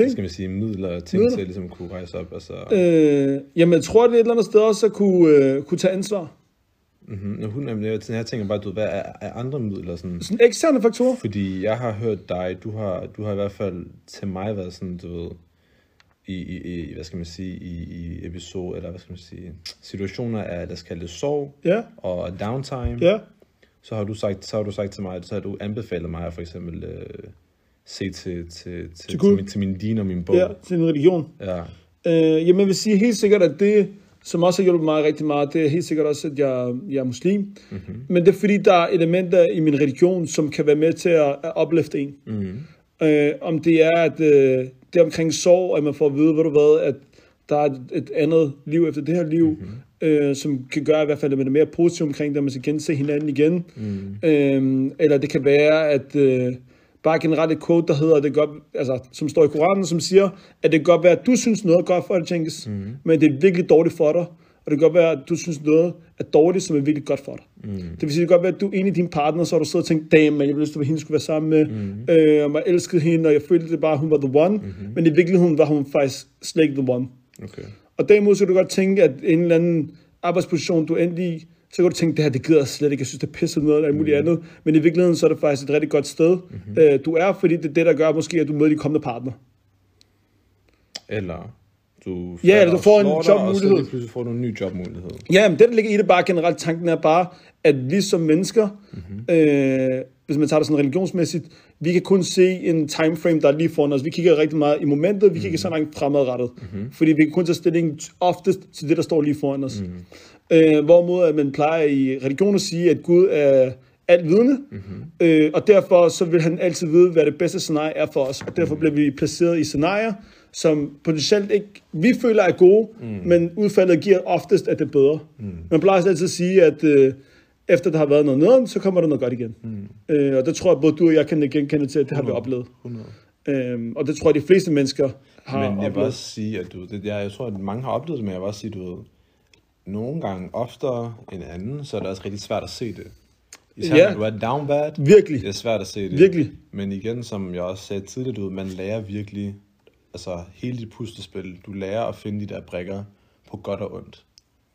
[SPEAKER 1] Ting.
[SPEAKER 2] Skal man sige midler og ting
[SPEAKER 1] Midler?
[SPEAKER 2] til at ligesom kunne rejse op? Altså,
[SPEAKER 1] Øh, jamen, jeg tror, det er et eller andet sted også at kunne, øh, kunne tage ansvar.
[SPEAKER 2] mm-hmm. Hun, jamen, jeg, jeg tænker bare, du hvad er, er andre midler sådan?
[SPEAKER 1] Sådan eksterne faktorer.
[SPEAKER 2] Fordi jeg har hørt dig, du har, du har i hvert fald til mig været sådan, du ved, i, i, i hvad skal man sige, i, i episode, eller hvad skal man sige, situationer af, lad os kalde det sorg
[SPEAKER 1] Ja,
[SPEAKER 2] og downtime,
[SPEAKER 1] ja.
[SPEAKER 2] så har du sagt, så har du sagt til mig, så har du anbefalet mig for eksempel øh, se til, til, til, til,
[SPEAKER 1] Gud.
[SPEAKER 2] til, min, til min din og min bog.
[SPEAKER 1] Ja, til en religion.
[SPEAKER 2] ja.
[SPEAKER 1] Øh, jamen, jeg vil sige helt sikkert, at det som også har hjulpet mig rigtig meget, det er helt sikkert også, at jeg, jeg er muslim. Mm-hmm. Men det er fordi, der er elementer i min religion, som kan være med til at, at opløfte en. Mm-hmm. Øh, om det er, at øh, det er omkring sorg, at man får at vide, ved du hvad, at der er et, et andet liv efter det her liv, mm-hmm. øh, som kan gøre i hvert fald, at man er mere positiv omkring det, at man skal gense hinanden igen. Mm. Øh, eller det kan være, at øh, bare generelt et quote, der hedder, det godt, altså, som står i Koranen, som siger, at det kan godt være, at du synes noget er godt for dig, Jenkins, mm. men det er virkelig dårligt for dig. Og det kan godt være, at du synes noget er dårligt, som er virkelig godt for dig. Mm. Det vil sige, det kan godt være, at du er enig i din partner, så har du siddet og tænkt, damn, man, jeg ville lyst til, at hende skulle være sammen med, mm. øh, og man elskede hende, og jeg følte det bare, at hun var the one, mm-hmm. men i virkeligheden var hun faktisk slet ikke the one.
[SPEAKER 2] Okay.
[SPEAKER 1] Og derimod så kan du godt tænke, at en eller anden arbejdsposition, du endelig i, så kan du tænke, det her, det gider jeg slet ikke, jeg synes, det er pisset noget, eller muligt andet. Men i virkeligheden, så er det faktisk et rigtig godt sted, mm-hmm. øh, du er, fordi det er det, der gør måske, at du møder de kommende partner.
[SPEAKER 2] Eller du,
[SPEAKER 1] Ja, eller du får en jobmulighed.
[SPEAKER 2] Og så pludselig får du en ny jobmulighed.
[SPEAKER 1] Ja, men det, der ligger i det bare generelt, tanken er bare, at vi som mennesker, mm-hmm. øh, hvis man tager det sådan religionsmæssigt, vi kan kun se en timeframe, der er lige foran os. Vi kigger rigtig meget i momentet, vi mm-hmm. kigger så langt fremadrettet. Mm-hmm. Fordi vi kan kun tage stilling oftest til det, der står lige foran os. Mm-hmm. Øh, hvorimod at man plejer i religion at sige, at Gud er alt vidende, mm-hmm. øh, og derfor så vil han altid vide, hvad det bedste scenarie er for os, og derfor bliver vi placeret i scenarier, som potentielt ikke, vi føler er gode, mm. men udfaldet giver oftest, at det er bedre. Mm. Man plejer altid at sige, at øh, efter der har været noget nederen, så kommer der noget godt igen. Mm. Øh, og det tror jeg, både du og jeg kan genkende til, at det har vi oplevet.
[SPEAKER 2] 100.
[SPEAKER 1] Øhm, og det tror jeg, de fleste mennesker har
[SPEAKER 2] Men jeg vil også sige, at du, det, jeg, jeg tror, at mange har oplevet det, men jeg vil også sige, du ved, nogle gange oftere end anden, så er det også rigtig svært at se det. Især
[SPEAKER 1] Ja.
[SPEAKER 2] når du er down bad,
[SPEAKER 1] Virkelig.
[SPEAKER 2] det er svært at se det.
[SPEAKER 1] Virkelig.
[SPEAKER 2] Men igen, som jeg også sagde tidligere, du man lærer virkelig, altså hele dit puslespil, du lærer at finde de der brikker på godt og ondt.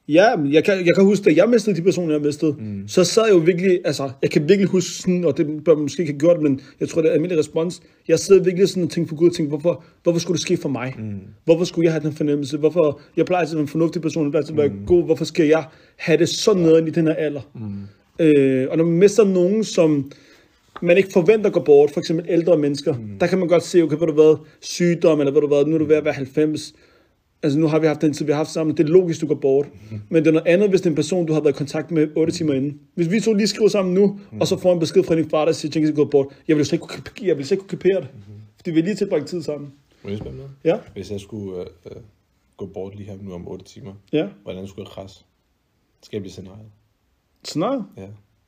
[SPEAKER 1] Ja, jeg kan, jeg kan huske, da jeg mistede de personer, jeg mistede, mm. så sad jeg jo virkelig, altså, jeg kan virkelig huske sådan, og det bør man måske ikke have gjort, men jeg tror, det er almindelig respons. Jeg sad virkelig sådan og tænkte på Gud og tænkte, hvorfor, hvorfor skulle det ske for mig? Mm. Hvorfor skulle jeg have den fornemmelse? Hvorfor, jeg plejer til at være en fornuftig person, jeg plejer til at være mm. god, hvorfor skal jeg have det så nederen i den her alder? Mm. Øh, og når man mister nogen, som man ikke forventer går bort, for eksempel ældre mennesker, mm. der kan man godt se, okay, ved du hvad, sygdom, eller ved du hvad, nu er du ved at være 90, Altså nu har vi haft den tid, vi har haft sammen. Det er logisk, du går bort. Mm. Men det er noget andet, hvis det er en person, du har været i kontakt med 8 timer inden. Hvis vi to lige skriver sammen nu, mm. og så får en besked fra din far, der siger, at jeg er gået bort. Jeg vil slet ikke kunne, jeg vil slet ikke kunne kapere det. Mm. Fordi vi har lige tilbragt tid sammen.
[SPEAKER 2] Må jeg spørge noget?
[SPEAKER 1] Ja,
[SPEAKER 2] Hvis jeg skulle øh, øh, gå bort lige her nu om 8 timer,
[SPEAKER 1] ja.
[SPEAKER 2] hvordan skulle jeg krasse? Skal jeg blive scenariet?
[SPEAKER 1] Snart.
[SPEAKER 2] Ja.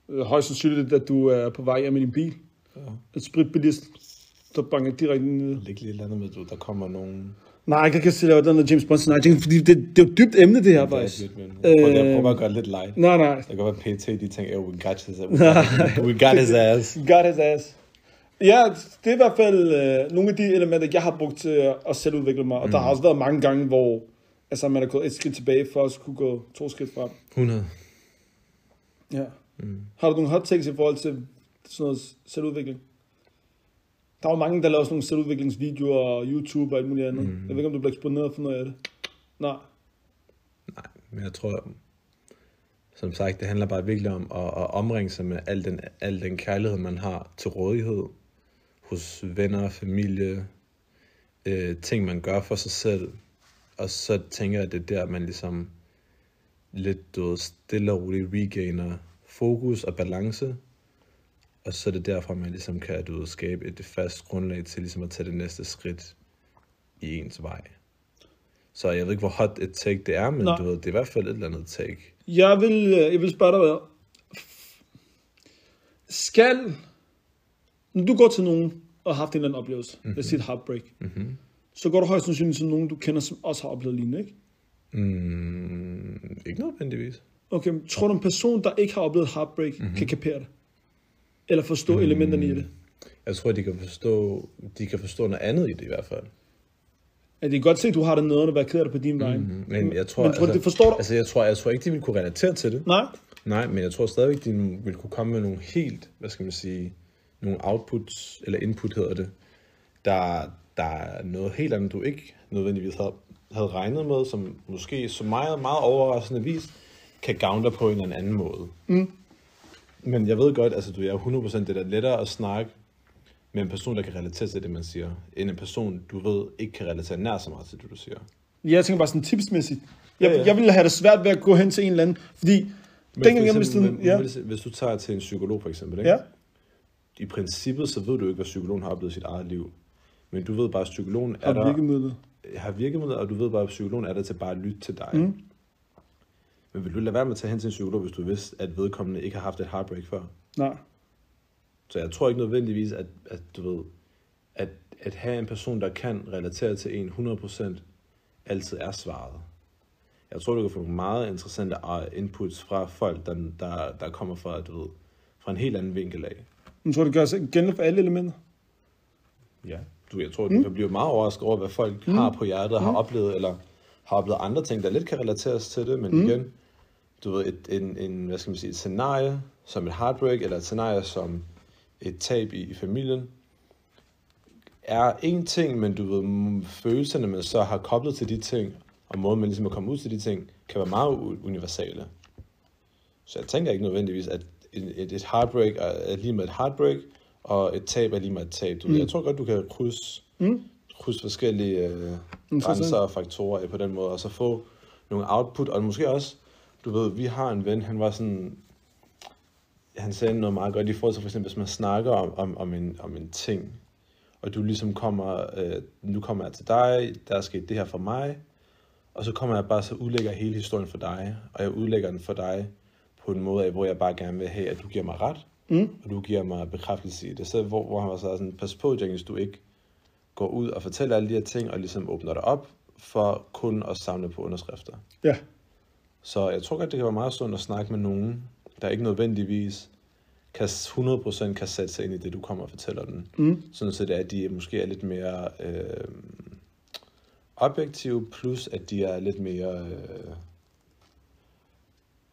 [SPEAKER 1] Øh, Højst sandsynligt, at du er på vej hjem med din bil.
[SPEAKER 2] ja.
[SPEAKER 1] Et spritbilist, der banker direkte ned.
[SPEAKER 2] Læg lige et eller andet med, du, der kommer nogen...
[SPEAKER 1] Nej, jeg kan ikke sige, det er noget James Bond scenarie, fordi det, det, er jo et dybt emne, det her, faktisk.
[SPEAKER 2] Jeg prøver, jeg
[SPEAKER 1] Øh,
[SPEAKER 2] prøver bare at gøre det lidt light.
[SPEAKER 1] Nej, nej.
[SPEAKER 2] Det kan godt være PT, de tænker, oh, we got his, got, we got his ass.
[SPEAKER 1] Got his ass. Ja, det er i hvert fald øh, nogle af de elementer, jeg har brugt til at, selvudvikle mig. Og mm. der har også været mange gange, hvor altså, man er gået et skridt tilbage, for at skulle gå to skridt frem.
[SPEAKER 2] 100.
[SPEAKER 1] Ja. Mm. Har du nogle hot takes i forhold til sådan noget selvudvikling? Der er jo mange, der laver sådan nogle selvudviklingsvideoer og YouTube og alt muligt andet. Mm. Jeg ved ikke, om du bliver eksponeret for noget af det. Nej.
[SPEAKER 2] Nej, men jeg tror, som sagt, det handler bare virkelig om at, at omringe sig med al den, al den kærlighed, man har til rådighed hos venner, familie, øh, ting, man gør for sig selv. Og så tænker jeg, at det er der, man ligesom lidt du ved, stille og roligt regainer fokus og balance. Og så er det derfra, man ligesom kan du ved, skabe et fast grundlag til ligesom at tage det næste skridt i ens vej. Så jeg ved ikke, hvor hot et take det er, men
[SPEAKER 1] Nej.
[SPEAKER 2] du ved, det er i hvert fald et eller andet take.
[SPEAKER 1] Jeg vil, øh, jeg vil spørge dig, hvad? Skal, når du går til nogen og har haft en eller anden oplevelse, mm-hmm. lad os sige et heartbreak, mm-hmm. så går du højst sandsynligt til nogen, du kender, som også har oplevet lignende, ikke?
[SPEAKER 2] Mm, ikke nødvendigvis.
[SPEAKER 1] Okay, tror du, en person, der ikke har oplevet heartbreak, mm-hmm. kan kapere det? Eller forstå mm. elementerne i det?
[SPEAKER 2] Jeg tror, de kan forstå, de kan forstå noget andet i det i hvert fald.
[SPEAKER 1] Ja, det kan godt se, at du har det noget at være ked af det på din vej. Mm-hmm.
[SPEAKER 2] Men jeg tror,
[SPEAKER 1] men tror, det forstår du?
[SPEAKER 2] Altså, jeg tror, jeg tror ikke, de vil kunne relatere til det.
[SPEAKER 1] Nej?
[SPEAKER 2] Nej, men jeg tror stadigvæk, de vil kunne komme med nogle helt, hvad skal man sige, nogle outputs, eller input hedder det, der, der er noget helt andet, du ikke nødvendigvis havde, havde regnet med, som måske så meget, meget overraskende vis, kan gavne dig på en eller anden måde. Mm. Men jeg ved godt, altså du er 100% det der lettere at snakke med en person, der kan relatere til det, man siger, end en person, du ved, ikke kan relatere nær så meget til det, du siger.
[SPEAKER 1] Jeg tænker bare sådan tipsmæssigt. Jeg,
[SPEAKER 2] Ja, ja.
[SPEAKER 1] jeg ville have det svært ved at gå hen til en eller anden, fordi
[SPEAKER 2] Men for eksempel,
[SPEAKER 1] mistede... Ja,
[SPEAKER 2] hvis- du tager til en psykolog for eksempel, ikke?
[SPEAKER 1] ja,
[SPEAKER 2] i princippet så ved du ikke, hvad psykologen har oplevet i sit eget liv. Men du ved bare, at psykologen er der,
[SPEAKER 1] virkemidlet.
[SPEAKER 2] har virkemidler, og du ved bare, at psykologen er der til bare at lytte til dig.
[SPEAKER 1] Mm.
[SPEAKER 2] Men vil du lade være med at tage hen til en psykolog, hvis du vidste, at vedkommende ikke har haft et heartbreak før?
[SPEAKER 1] Nej.
[SPEAKER 2] Så jeg tror ikke nødvendigvis, at, at du ved, at, at have en person, der kan relatere til en 100%, altid er svaret. Jeg tror, du kan få nogle meget interessante uh, inputs fra folk, der, der, der kommer fra, du ved, fra en helt anden vinkel af.
[SPEAKER 1] Jeg tror, det gør sig gældende for alle elementer.
[SPEAKER 2] Ja. Du, jeg tror, du kan blive meget overrasket over, hvad folk mm. har på hjertet, har oplevet, eller har oplevet andre ting, der lidt kan relateres til det, men mm. igen, du ved, et, en, en, hvad skal man sige, et scenarie som et heartbreak, eller et scenarie som et tab i, i familien, er en ting, men du ved, følelserne, man så har koblet til de ting, og måden, man ligesom er kommet ud til de ting, kan være meget universale. Så jeg tænker ikke nødvendigvis, at et, et, heartbreak er, er lige med et heartbreak, og et tab er lige med et tab. Du, mm. Jeg tror godt, du kan krydse,
[SPEAKER 1] Mm.
[SPEAKER 2] krydse forskellige øh, grænser og faktorer på den måde, og så få nogle output, og måske også, du ved, vi har en ven, han var sådan, han sagde noget meget godt i forhold til for eksempel, hvis man snakker om, om, om, en, om en ting, og du ligesom kommer, øh, nu kommer jeg til dig, der er sket det her for mig, og så kommer jeg bare så udlægger hele historien for dig, og jeg udlægger den for dig på en måde af, hvor jeg bare gerne vil have, at du giver mig ret,
[SPEAKER 1] Mm.
[SPEAKER 2] og du giver mig bekræftelse i det. Så hvor, hvor han var så sådan, pas på, James, du ikke går ud og fortæller alle de her ting, og ligesom åbner dig op for kun at samle på underskrifter.
[SPEAKER 1] Ja.
[SPEAKER 2] Så jeg tror godt, det kan være meget sundt at snakke med nogen, der ikke nødvendigvis kan 100% kan sætte sig ind i det, du kommer og fortæller dem.
[SPEAKER 1] Mm.
[SPEAKER 2] Sådan så det er, at de måske er lidt mere øh, objektive, plus at de er lidt mere... Øh,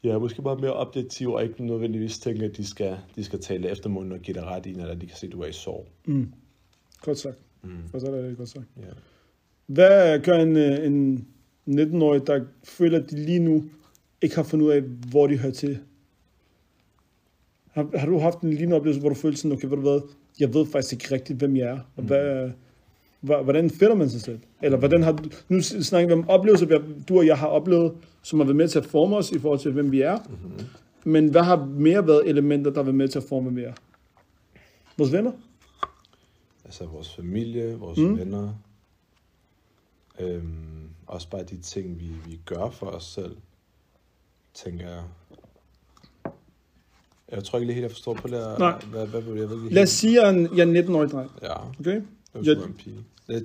[SPEAKER 2] ja, måske bare mere objektive, og ikke nødvendigvis tænke, at de skal, de skal tale efter munden og give dig ret i, eller de kan se, at du er i sorg.
[SPEAKER 1] Mm. Godt sagt.
[SPEAKER 2] Mm.
[SPEAKER 1] Og så er det godt sagt.
[SPEAKER 2] Ja.
[SPEAKER 1] Hvad gør en, øh, en 19-årig, der føler, at de lige nu ikke har fundet ud af, hvor de hører til? Har, har du haft en lignende oplevelse, hvor du følte sådan, okay, ved du hvad, jeg ved faktisk ikke rigtigt, hvem jeg er, og hvad, hva- hvordan finder man sig selv? Eller hvordan har du, nu snakker vi om oplevelser, du og jeg har oplevet, som har været med til at forme os i forhold til, hvem vi er.
[SPEAKER 2] Mm-hmm.
[SPEAKER 1] Men hvad har mere været elementer, der har været med til at forme mere? Vores venner?
[SPEAKER 2] Altså vores familie, vores
[SPEAKER 1] Mm.
[SPEAKER 2] mm. venner. Øhm, også bare de ting, vi, vi gør for os selv, tænker jeg. Jeg tror ikke lige helt, jeg forstår på det her.
[SPEAKER 1] Nej.
[SPEAKER 2] Hvad, hvad, hvad, jeg ved
[SPEAKER 1] Lad os sige, at jeg er en, jeg er en 19-årig dreng.
[SPEAKER 2] Ja,
[SPEAKER 1] Okay?
[SPEAKER 2] det
[SPEAKER 1] Jeg-
[SPEAKER 2] var en pige.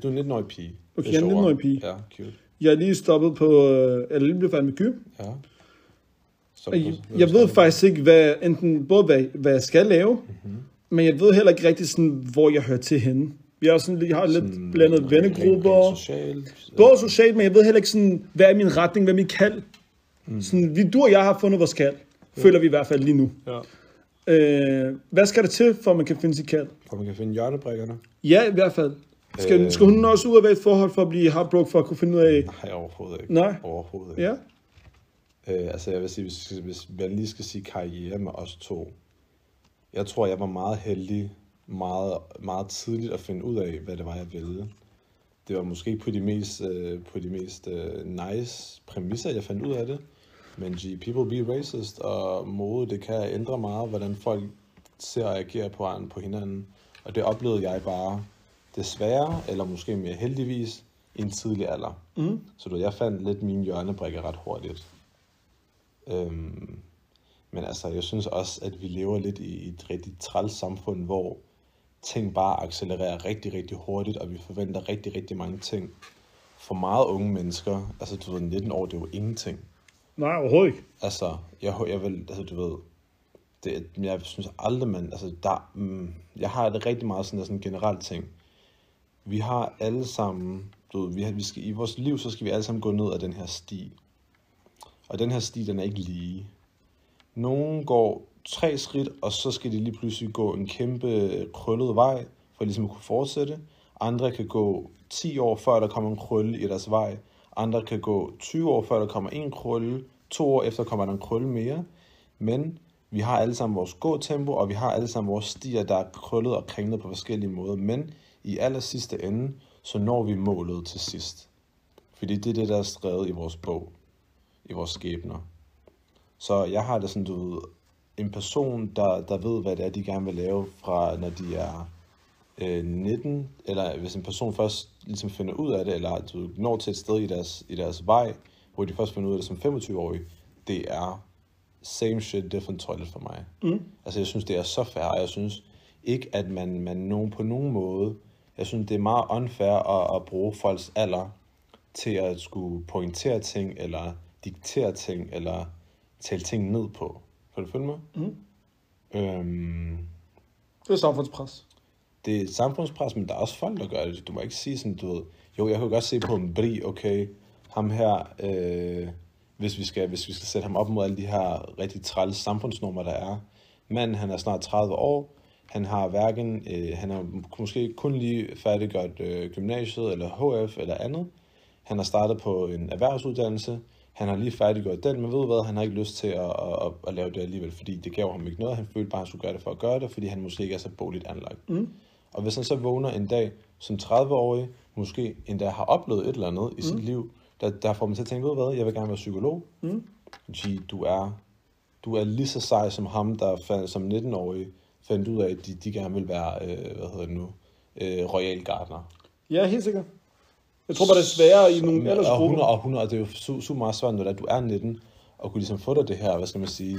[SPEAKER 2] Du er en 19-årig pige.
[SPEAKER 1] Okay,
[SPEAKER 2] er
[SPEAKER 1] jeg er en
[SPEAKER 2] sjovere.
[SPEAKER 1] 19-årig pige.
[SPEAKER 2] Ja, cute.
[SPEAKER 1] Jeg er lige stoppet på, øh, eller lige blevet færdig med gym.
[SPEAKER 2] Ja. Så,
[SPEAKER 1] Jeg, jeg ved faktisk ikke, hvad, enten både hvad, hvad jeg skal lave,
[SPEAKER 2] Mm-hmm.
[SPEAKER 1] men jeg ved heller ikke rigtig, sådan, hvor jeg hører til henne. Jeg har, sådan, jeg har lidt blandet vennegrupper.
[SPEAKER 2] Socialt.
[SPEAKER 1] Både socialt, men jeg ved heller ikke, sådan, hvad er min retning, hvad er min kald. Mm. Sådan, vi, du og jeg har fundet vores kald, føler vi i hvert fald lige nu.
[SPEAKER 2] Ja.
[SPEAKER 1] Øh, hvad skal der til, for at man kan finde sit kald?
[SPEAKER 2] For man kan finde hjørnebrikkerne.
[SPEAKER 1] Ja, i hvert fald. Skal,
[SPEAKER 2] Øh.
[SPEAKER 1] skal hun også ud i et forhold for at blive heartbroken, for at kunne finde ud af...
[SPEAKER 2] Nej, overhovedet ikke.
[SPEAKER 1] Nej.
[SPEAKER 2] Overhovedet ikke.
[SPEAKER 1] Ja,
[SPEAKER 2] Øh, altså jeg vil sige, hvis, hvis jeg lige skal sige karriere med os to, jeg tror, jeg var meget heldig meget, meget tidligt at finde ud af, hvad det var, jeg ville. Det var måske på de mest, øh, på de mest øh, nice præmisser, jeg fandt ud af det. Men G, people be racist, og mode, det kan ændre meget, hvordan folk ser og agerer på, på hinanden. Og det oplevede jeg bare desværre, eller måske mere heldigvis, i en tidlig alder.
[SPEAKER 1] mm.
[SPEAKER 2] Så du, jeg fandt lidt mine hjørnebrikker ret hurtigt. Øhm, men altså, jeg synes også, at vi lever lidt i et rigtig træls samfund, hvor ting bare accelererer rigtig, rigtig hurtigt, og vi forventer rigtig, rigtig mange ting. For meget unge mennesker, altså du ved, 19 år, det er jo ingenting
[SPEAKER 1] nej, overhovedet ikke.
[SPEAKER 2] Altså, jeg, jeg vil, altså du ved, det, jeg synes aldrig, man, altså der, mm, jeg har det rigtig meget sådan, der sådan generelt ting. Vi har alle sammen, du ved, vi, har, vi skal, i vores liv, så skal vi alle sammen gå ned ad den her sti. Og den her sti, den er ikke lige. Nogen går tre skridt, og så skal de lige pludselig gå en kæmpe krøllet vej, for ligesom at kunne fortsætte. Andre kan gå 10 år, før der kommer en krølle i deres vej. Andre kan gå 20 år, før der kommer en krølle. To år efter kommer der en krølle mere. Men vi har alle sammen vores gåtempo, og vi har alle sammen vores stier, der er krøllet og kringlet på forskellige måder. Men i aller sidste ende, så når vi målet til sidst. Fordi det er det, der er skrevet i vores bog. i vores skæbner. Så jeg har det sådan, du ved, en person, der, der ved, hvad det er, de gerne vil lave fra, når de er øh, 19, eller hvis en person først ligesom finder ud af det, eller du når til et sted i deres, i deres vej, hvor de først finder ud af det som 25-årig, det er same shit, different toilet for mig. Mm. Altså, jeg synes, det er så fair, jeg synes ikke, at man, man nogen, på nogen måde, jeg synes, det er meget unfair at, at bruge folks alder til at skulle pointere ting, eller diktere ting, eller tale ting ned på. Kan du følge mig? Mm. Øhm,
[SPEAKER 1] Det er samfundspres
[SPEAKER 2] det er samfundspres, men der er også folk, der gør det. Du må ikke sige sådan, du ved, jo, jeg kan godt se på en bri, okay, ham her, øh, hvis, vi skal, hvis vi skal sætte ham op mod alle de her rigtig træls samfundsnormer, der er. Manden, han er snart 30 år, han har hverken, øh, han har måske kun lige færdiggjort øh, gymnasiet, eller HF, eller andet. Han har startet på en erhvervsuddannelse, han har lige færdiggjort den, men ved du hvad, han har ikke lyst til at, at, at, at lave det alligevel, fordi det gav ham ikke noget. Han følte bare, at han skulle gøre det for at gøre det, fordi han måske ikke er så boligt anlagt. Mm. Og hvis han så vågner en dag som 30-årig, måske endda har oplevet et eller andet i sit liv, der, der får man til at tænke, du hvad, jeg vil gerne være psykolog. Mm. G, du er, du er lige så sej som ham, der fandt, som 19-årig fandt ud af, at de, de gerne vil være, øh, hvad hedder det nu, øh, royal gardener.
[SPEAKER 1] Ja, helt sikkert. Jeg tror bare, det er sværere i nogle
[SPEAKER 2] Men- og 100
[SPEAKER 1] aldersgrupper.
[SPEAKER 2] og 100, og det er jo su- super meget svært, når du er 19, og kunne ligesom få dig det her, hvad skal man sige,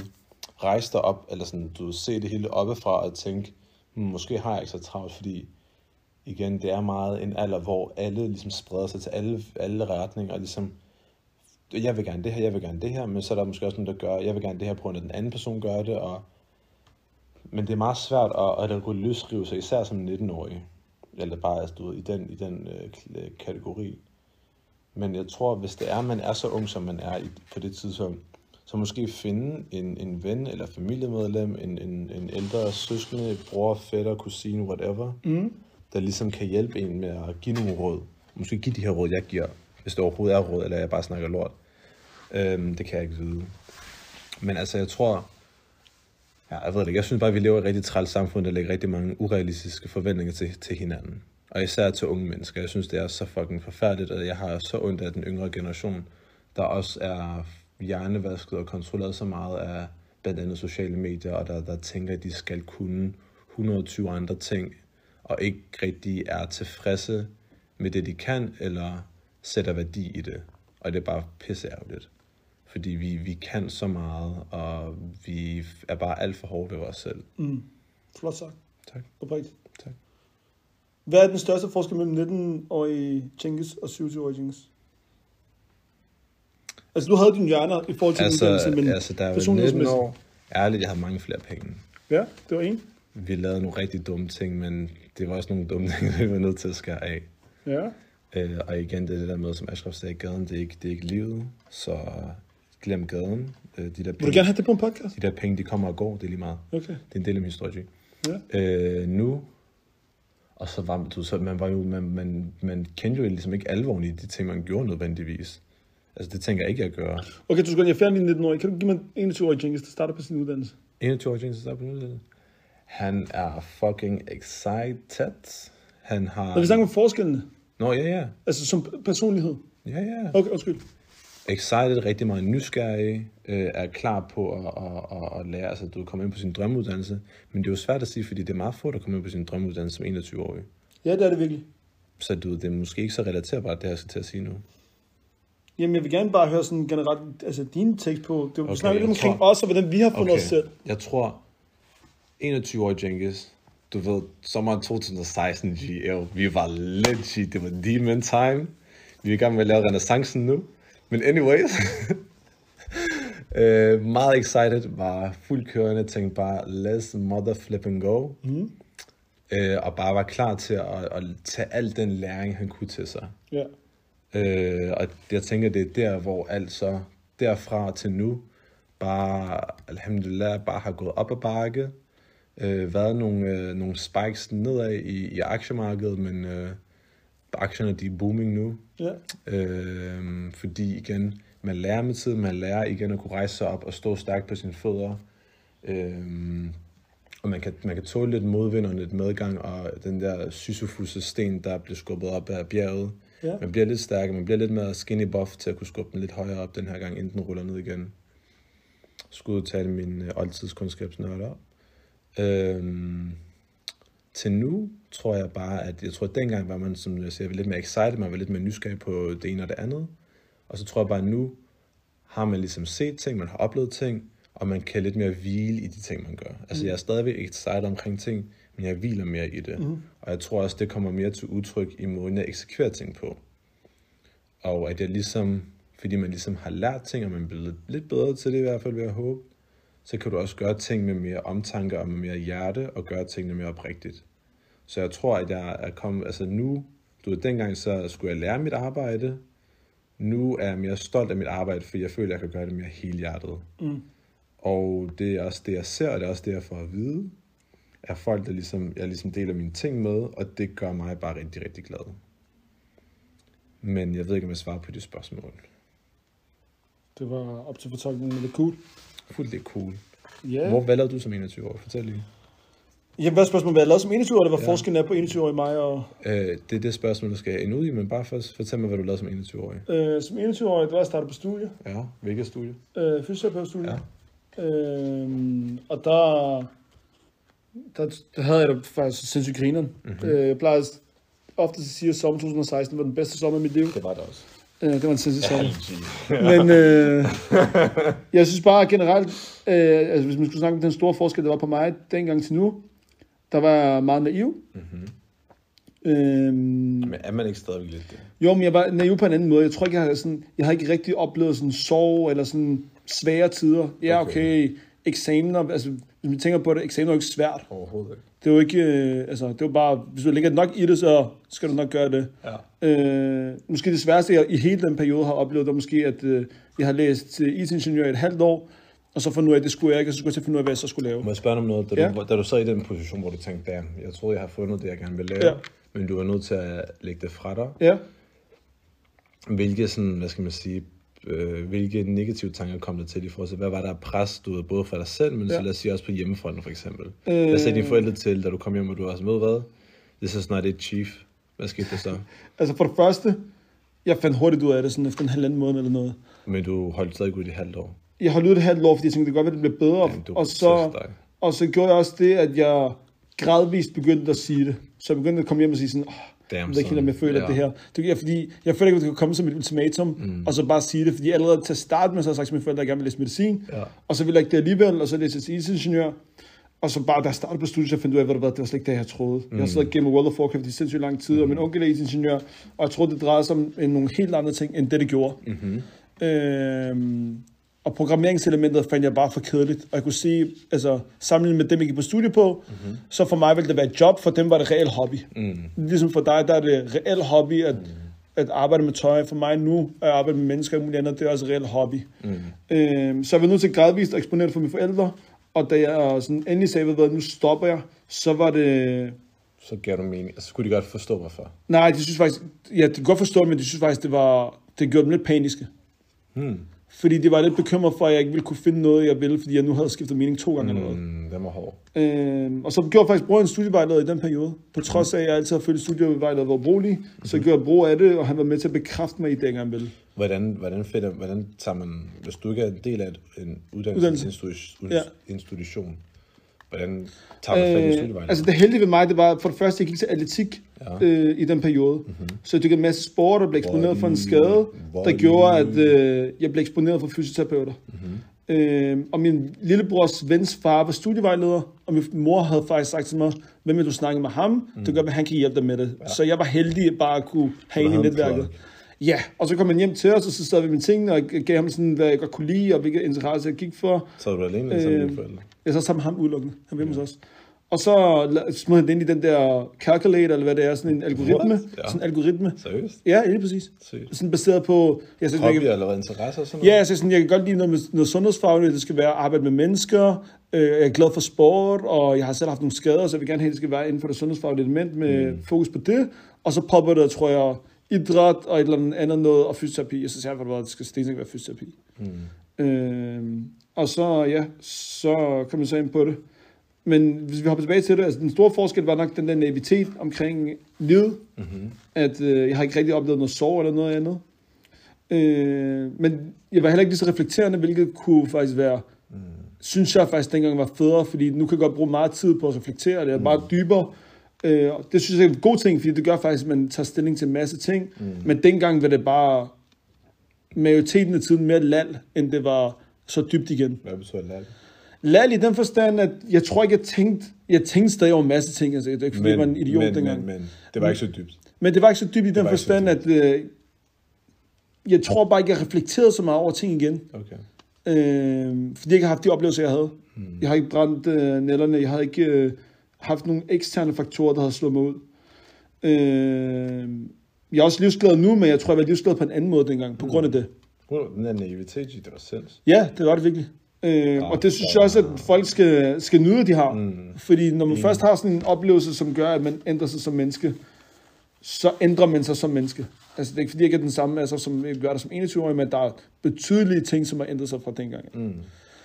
[SPEAKER 2] rejse dig op, eller sådan, du se det hele oppefra og tænke, måske har jeg ikke så travlt, fordi igen, det er meget en alder, hvor alle ligesom spreder sig til alle, alle retninger, og ligesom, jeg vil gerne det her, jeg vil gerne det her, men så er der måske også nogen, der gør, jeg vil gerne det her, på grund af at den anden person gør det, og men det er meget svært at, at kunne løsrive sig, især som 19-årig. Eller bare altså, du ved, i den, i den øh, kategori. Men jeg tror, hvis det er, man er så ung, som man er i, på det tidspunkt, så måske finde en, en ven eller familiemedlem, en, en, en ældre søskende, bror, fætter, kusine, whatever, mm. der ligesom kan hjælpe en med at give nogle råd. Måske give de her råd, jeg giver, hvis det overhovedet er råd, eller jeg bare snakker lort. Øhm, det kan jeg ikke vide. Men altså, jeg tror, Ja, jeg ved det ikke. Jeg synes bare, at vi lever i et rigtig træls samfund, der lægger rigtig mange urealistiske forventninger til, til hinanden. Og især til unge mennesker. Jeg synes, det er så fucking forfærdeligt, og jeg har så ondt af den yngre generation, der også er hjernevasket og kontrolleret så meget af blandt andet sociale medier, og der, der tænker, at de skal kunne 120 andre ting, og ikke rigtig er tilfredse med det, de kan, eller sætter værdi i det. Og det er bare pisseærgerligt. Fordi vi, vi kan så meget, og vi er bare alt for hårde ved os selv.
[SPEAKER 1] Mm. Flot sagt.
[SPEAKER 2] Tak.
[SPEAKER 1] Oprigtigt.
[SPEAKER 2] Tak.
[SPEAKER 1] Hvad er den største forskel mellem 19-årige Cengiz og 27-årige Cengiz? Altså, du havde dine hjørner i forhold til
[SPEAKER 2] Altså,
[SPEAKER 1] uddannelse, men
[SPEAKER 2] altså jeg var 19
[SPEAKER 1] personlighedsmæssigt-
[SPEAKER 2] år, ærligt, jeg havde mange flere penge.
[SPEAKER 1] Ja, det var en.
[SPEAKER 2] Vi lavede nogle rigtig dumme ting, men det var også nogle dumme ting, vi var nødt til at skære af.
[SPEAKER 1] Ja.
[SPEAKER 2] Øh, og igen, det er det der med, som Ashraf sagde, gaden, det er ikke, det er ikke livet, så glem gaden. Øh, de, der
[SPEAKER 1] Vil du
[SPEAKER 2] penge,
[SPEAKER 1] gerne have det på en podcast?
[SPEAKER 2] de der penge, de kommer og går, det er lige meget.
[SPEAKER 1] Okay.
[SPEAKER 2] Det er en del af min historie.
[SPEAKER 1] Ja.
[SPEAKER 2] Øh, nu, og så var du, så man var jo, man, man, man kendte jo ligesom ikke alvoren i de ting, man gjorde nødvendigvis. Altså, det tænker jeg ikke, jeg gør.
[SPEAKER 1] Okay, du skal jeg er færdig 19 år. Kan du give mig en 21-årig Cengiz, der starter på sin uddannelse?
[SPEAKER 2] 21 år, James er på uddannelse. Han er fucking excited. Han har...
[SPEAKER 1] Når vi snakker om forskellene,
[SPEAKER 2] Nå, ja, ja.
[SPEAKER 1] altså som personlighed.
[SPEAKER 2] Ja, ja.
[SPEAKER 1] Okay, undskyld.
[SPEAKER 2] Excited, rigtig meget nysgerrig, øh, er klar på at, at, at, at lære, altså du kommer ind på sin drømmeuddannelse, men det er jo svært at sige, fordi det er meget få, der kommer ind på sin drømmeuddannelse som 21-årig.
[SPEAKER 1] Ja, det er det virkelig.
[SPEAKER 2] Så du, det er måske ikke så relaterbart, det jeg skal til at sige nu.
[SPEAKER 1] Jamen, jeg vil gerne bare høre sådan generelt, altså din tekst på, det, okay,
[SPEAKER 2] Okay,
[SPEAKER 1] snakker lidt omkring
[SPEAKER 2] tror-
[SPEAKER 1] os, og hvordan vi har fundet os selv.
[SPEAKER 2] Jeg tror, 21-årig Jenkins, du ved, sommeren 2016, G, jo, vi var lidt, G, det var demon time. Vi er i gang med at lave renaissancen nu. Men anyways, øh, meget excited, var fuldt kørende, tænkte bare, let's mother flip and go. Mm. Øh, og bare var klar til at, at tage al den læring, han kunne til sig.
[SPEAKER 1] Ja.
[SPEAKER 2] Øh, og jeg tænker, det er der, hvor alt så derfra til nu, bare, alhamdulillah, bare har gået op ad bakke. Øh, været nogle, øh, nogle spikes nedad i, i aktiemarkedet, men øh, aktierne de er booming nu.
[SPEAKER 1] Ja.
[SPEAKER 2] Øh, fordi igen, man lærer med tiden, man lærer igen at kunne rejse sig op og stå stærkt på sine fødder. Øh, og man kan, man kan tåle lidt modvind og lidt medgang, og den der Sisyphus' sten, der bliver skubbet op af bjerget,
[SPEAKER 1] Ja.
[SPEAKER 2] Man bliver lidt stærkere, man bliver lidt mere skinny buff til at kunne skubbe den lidt højere op den her gang, inden den ruller ned igen. Skud til mine øh, oldtidskundskabsnørder. Øhm, til nu tror jeg bare, at jeg tror, at dengang var man, som jeg siger, lidt mere excited, man var lidt mere nysgerrig på det ene og det andet. Og så tror jeg bare, at nu har man ligesom set ting, man har oplevet ting, og man kan lidt mere hvile i de ting, man gør. Altså, jeg er stadigvæk excited omkring ting, men jeg hviler mere i det. Mm. Og jeg tror også, det kommer mere til udtryk i måden, jeg eksekverer ting på. Og at jeg ligesom, fordi man ligesom har lært ting, og man er blevet lidt bedre til det i hvert fald, vil jeg håbe, så kan du også gøre ting med mere omtanke og med mere hjerte, og gøre tingene mere oprigtigt. Så jeg tror, at jeg er kommet, altså nu, du ved, dengang så skulle jeg lære mit arbejde, nu er jeg mere stolt af mit arbejde, fordi jeg føler, at jeg kan gøre det mere helhjertet. Mm. Og det er også det, jeg ser, og det er også det, jeg får at vide, er folk, der ligesom, jeg ligesom deler mine ting med, og det gør mig bare rigtig, rigtig glad. Men jeg ved ikke, om jeg svarer på de spørgsmål.
[SPEAKER 1] Det var op til fortolkningen, men det er cool.
[SPEAKER 2] Fuldt det er cool.
[SPEAKER 1] Ja.
[SPEAKER 2] Hvor hvad lavede du som 21 år? Fortæl lige.
[SPEAKER 1] Jamen, hvad spørgsmålet? Hvad jeg lavede som 21 år? Det var
[SPEAKER 2] Ja.
[SPEAKER 1] forskellen er på 21 år i mig og...
[SPEAKER 2] Øh, det er det spørgsmål, du skal ind ud i, men bare først fortæl mig, hvad du lavede som 21-årig.
[SPEAKER 1] Øh, som 21 år, det var at starte på studie.
[SPEAKER 2] Ja, hvilket studie?
[SPEAKER 1] Øh, fysioterapeutstudie.
[SPEAKER 2] Ja.
[SPEAKER 1] Øh, og der, der, der havde jeg det faktisk sindssygt grineren. Mm-hmm. Øh, jeg plejer ofte at sige, at sommer 2016 var den bedste sommer i mit liv.
[SPEAKER 2] Det var det også.
[SPEAKER 1] Øh, det var en sindssyg sommer. Men øh, jeg synes bare generelt, øh, altså hvis man skulle snakke om den store forskel, der var på mig dengang til nu, der var jeg meget naiv. Mm-hmm. Øhm,
[SPEAKER 2] Men er man ikke stadigvæk lidt det?
[SPEAKER 1] jo, men jeg var naiv på en anden måde. Jeg tror ikke, jeg har, sådan, jeg har ikke rigtig oplevet sådan sorg eller sådan svære tider. Ja,
[SPEAKER 2] Okay.
[SPEAKER 1] okay, eksamener, altså hvis man tænker på det, eksamener er jo ikke svært.
[SPEAKER 2] Overhovedet ikke.
[SPEAKER 1] Det er jo ikke, øh, altså det er jo bare, hvis du lægger nok i det, så skal du nok gøre det.
[SPEAKER 2] Ja.
[SPEAKER 1] Øh, måske det sværeste, jeg i hele den periode har oplevet, det er måske, at øh, jeg har læst til IT-ingeniør i et halvt år, og så fundet ud af, at det skulle jeg ikke, og så skulle jeg til at finde ud af, hvad jeg så skulle lave.
[SPEAKER 2] Må jeg spørge om noget? Da,
[SPEAKER 1] Ja.
[SPEAKER 2] du, da du sad i den position, hvor du tænkte, damn, jeg troede, jeg har fundet det, jeg gerne vil lave,
[SPEAKER 1] Ja.
[SPEAKER 2] men du var nødt til at lægge det fra dig.
[SPEAKER 1] Ja.
[SPEAKER 2] Hvilke, sådan, hvad skal man sige, øh, hvilke negative tanker kom der til i forhold til, hvad var der pres, du ved, både for dig selv, men ja. så
[SPEAKER 1] Ja.
[SPEAKER 2] lad os sige også på hjemmefronten for eksempel.
[SPEAKER 1] Øh.
[SPEAKER 2] Hvad sagde dine forældre til, da du kom hjem, og du var sådan, ved hvad, this is not it, chief. Hvad skete der så?
[SPEAKER 1] Altså for det første, jeg fandt hurtigt ud af det, sådan efter en halvanden måned eller noget.
[SPEAKER 2] Men du holdt stadig ud i et halvt år.
[SPEAKER 1] Jeg holdt ud et halvt år, fordi jeg tænkte, det kan godt være, det bliver bedre.
[SPEAKER 2] Du
[SPEAKER 1] og, så, og så gjorde jeg også det, at jeg gradvist begyndte at sige det. Så jeg begyndte at komme hjem og sige sådan, oh,
[SPEAKER 2] Damn,
[SPEAKER 1] jeg ved ikke helt, om jeg føler
[SPEAKER 2] Ja.
[SPEAKER 1] det her. Det er fordi, jeg føler ikke, at det kan komme som et ultimatum, mm. og så bare sige det. Fordi allerede til at starte med, så har jeg sagt til mine forældre, at jeg gerne vil læse medicin.
[SPEAKER 2] Ja.
[SPEAKER 1] Og så ville jeg ikke det alligevel, og så læste jeg til IT-ingeniør. Og så bare, da jeg startede på studiet, så fandt jeg ud af, hvad det var, det var slet ikke det, jeg troede. Mm. Jeg har siddet og gamet World of Warcraft i sindssygt lang tid, mm. og min onkel er IT-ingeniør, og jeg troede, det drejede sig om øh, nogle helt andre ting, end det, det gjorde. Mm-hmm. Øhm, og programmeringselementet fandt jeg bare for kedeligt. Og jeg kunne sige, altså sammenlignet med dem, jeg gik på studie på, mm-hmm. så for mig ville det være et job, for dem var det reelt hobby. Mm. Ligesom for dig, der er det reelt hobby at, mm. at arbejde med tøj. For mig nu, at arbejde med mennesker og muligt andet, det er også reelt hobby. Mm. Øhm, så jeg var nødt til gradvist at eksponere det for mine forældre. Og da jeg sådan endelig sagde, hvad, nu stopper jeg, så var det...
[SPEAKER 2] Så gav du mening. Altså, skulle de godt forstå, hvorfor?
[SPEAKER 1] Nej, de synes faktisk... Ja, de kan godt forstå men de synes faktisk, det var... Det gjorde dem lidt paniske.
[SPEAKER 2] Hmm.
[SPEAKER 1] Fordi de var lidt bekymret for, at jeg ikke ville kunne finde noget, jeg ville, fordi jeg nu havde skiftet mening to gange eller noget.
[SPEAKER 2] Mm, den var hård.
[SPEAKER 1] Øhm, og så gjorde jeg faktisk brug af en studievejleder i den periode. På trods af, at jeg altid har følt, studievejleder var brugelig, så gjorde jeg brug af det, og han var med til at bekræfte mig i det, jeg gerne ville.
[SPEAKER 2] Hvordan, hvordan, finder, hvordan tager man, hvis du ikke er en del af en uddannelsesinstitution,
[SPEAKER 1] Ja.
[SPEAKER 2] institution, hvordan tager man fat i
[SPEAKER 1] Øh, altså det heldige ved mig, det var for det første, jeg gik til atletik
[SPEAKER 2] Ja.
[SPEAKER 1] øh, i den periode. Mm-hmm. Så jeg dyrkede en masse sport og blev eksponeret for en skade, der gjorde, at øh, jeg blev eksponeret for fysioterapeuter. Mm-hmm. Øh, og min lillebrors vens far var studievejleder, og min mor havde faktisk sagt til mig, hvem vil du snakke med ham? Mm. Det gør, at han kan hjælpe dig med det. Ja. Så jeg var heldig bare at kunne have en i netværket.
[SPEAKER 2] plug.
[SPEAKER 1] Ja, og så kom han hjem til os, og så stod vi med tingene, og gav ham sådan, hvad jeg godt kunne lide, og hvilke interesser jeg gik for.
[SPEAKER 2] så er du alene eller sammen med
[SPEAKER 1] øh,
[SPEAKER 2] forældre?
[SPEAKER 1] Jeg så sammen med ham udelukkende. Han var hjemme hos os. Og så smed han det ind i den der calculator, eller hvad det er, sådan en algoritme.
[SPEAKER 2] What? Ja.
[SPEAKER 1] Sådan en algoritme.
[SPEAKER 2] Seriøst?
[SPEAKER 1] Ja, lige præcis.
[SPEAKER 2] Sygt.
[SPEAKER 1] Sådan baseret på... Jeg synes, jeg,
[SPEAKER 2] Hobby
[SPEAKER 1] kan,
[SPEAKER 2] eller interesser og sådan noget?
[SPEAKER 1] ja, jeg, synes, sådan, jeg kan godt lide noget, med, noget sundhedsfagligt. Det skal være at arbejde med mennesker. Øh, Jeg er glad for sport, og jeg har selv haft nogle skader, så jeg vil gerne have, at det skal være inden for det sundhedsfaglige element med mm. fokus på det. Og så popper det, tror jeg, idræt og et eller andet andet noget, og fysioterapi. Jeg synes, at det skal stensikkert være fysioterapi. Mm. Øh, og så, ja, så kom jeg så ind på det. men hvis vi hopper tilbage til det, altså den store forskel var nok den der naivitet omkring livet.
[SPEAKER 2] Mm-hmm.
[SPEAKER 1] At øh, jeg har ikke rigtig oplevet noget sorg eller noget andet. Øh, men jeg var heller ikke lige så reflekterende, hvilket kunne faktisk være,
[SPEAKER 2] Mm.
[SPEAKER 1] synes jeg faktisk dengang var federe, fordi nu kan jeg godt bruge meget tid på at reflektere, det er meget dybere. Øh, og det synes jeg er en god ting, fordi det gør faktisk, at man tager stilling til en masse ting.
[SPEAKER 2] Mm.
[SPEAKER 1] Men dengang var det bare majoriteten af tiden mere lal, end det var så dybt igen.
[SPEAKER 2] Hvad betyder lad?
[SPEAKER 1] Lal i den forstand, at jeg tror ikke, jeg tænkte, jeg tænkte stadig over en masse ting. Altså, det er ikke, fordi jeg var en idiot
[SPEAKER 2] men,
[SPEAKER 1] dengang.
[SPEAKER 2] men, men, det var ikke så dybt.
[SPEAKER 1] Men det var ikke så dybt i den forstand, at øh, jeg tror bare ikke, jeg reflekterede så meget over ting igen.
[SPEAKER 2] Okay.
[SPEAKER 1] Øh, fordi jeg ikke har haft de oplevelser, jeg havde.
[SPEAKER 2] Mm.
[SPEAKER 1] Jeg har ikke brændt øh, nætterne. Jeg har ikke øh, haft nogle eksterne faktorer, der har slået mig ud. Øh, jeg er også livsglad nu, men jeg tror, jeg var livsglad på en anden måde dengang, på grund af det.
[SPEAKER 2] Den der naivitet, det var sinds.
[SPEAKER 1] Ja, det var det virkelig. Øh, og det synes jeg også, at folk skal, skal nyde, de har.
[SPEAKER 2] Mm.
[SPEAKER 1] Fordi når man
[SPEAKER 2] Mm.
[SPEAKER 1] først har sådan en oplevelse, som gør, at man ændrer sig som menneske, så ændrer man sig som menneske. Altså det er ikke fordi, jeg er den samme, altså, som jeg gør det som 21-årig, men der er betydelige ting, som har ændret sig fra dengang.
[SPEAKER 2] Mm.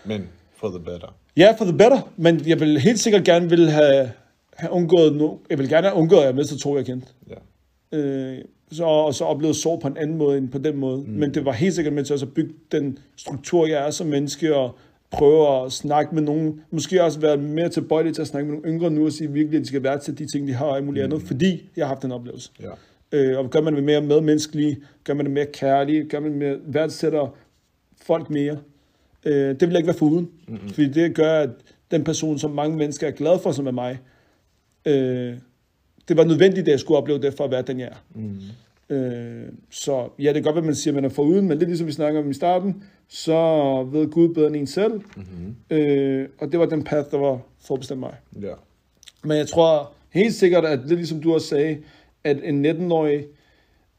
[SPEAKER 2] Men for the better.
[SPEAKER 1] Ja, for the better, men jeg vil helt sikkert gerne vil have, have undgået, no, jeg vil gerne have undgået, at jeg mistede to, jeg kendte.
[SPEAKER 2] Ja.
[SPEAKER 1] Øh, så, og så oplevede sorg på en anden måde end på den måde. Mm. Men det var helt sikkert med til også at bygge den struktur, jeg er som menneske, og prøve at snakke med nogen, måske også være mere tilbøjelig til at snakke med nogle yngre nu, og sige virkelig, at de skal være til de ting, de har og alt muligt mm. andet, fordi jeg har haft den oplevelse.
[SPEAKER 2] Ja.
[SPEAKER 1] Øh, og gør man det mere medmenneskelige, gør man det mere kærlige, gør man det mere, værdsætter folk mere. Øh, det vil jeg ikke være foruden, mm-hmm. fordi det gør, at den person, som mange mennesker er glade for, som er mig, øh, det var nødvendigt, at jeg skulle opleve det, for at være den, jeg er.
[SPEAKER 2] Mm.
[SPEAKER 1] Øh, så ja, det kan godt være, at man siger, at man er foruden, men lidt ligesom vi snakker om i starten, så ved Gud bedre end en selv.
[SPEAKER 2] Mm-hmm.
[SPEAKER 1] Øh, og det var den path, der var forbestemt mig.
[SPEAKER 2] Ja.
[SPEAKER 1] Men jeg tror helt sikkert, at lidt ligesom du også sagde, at en 19-årig,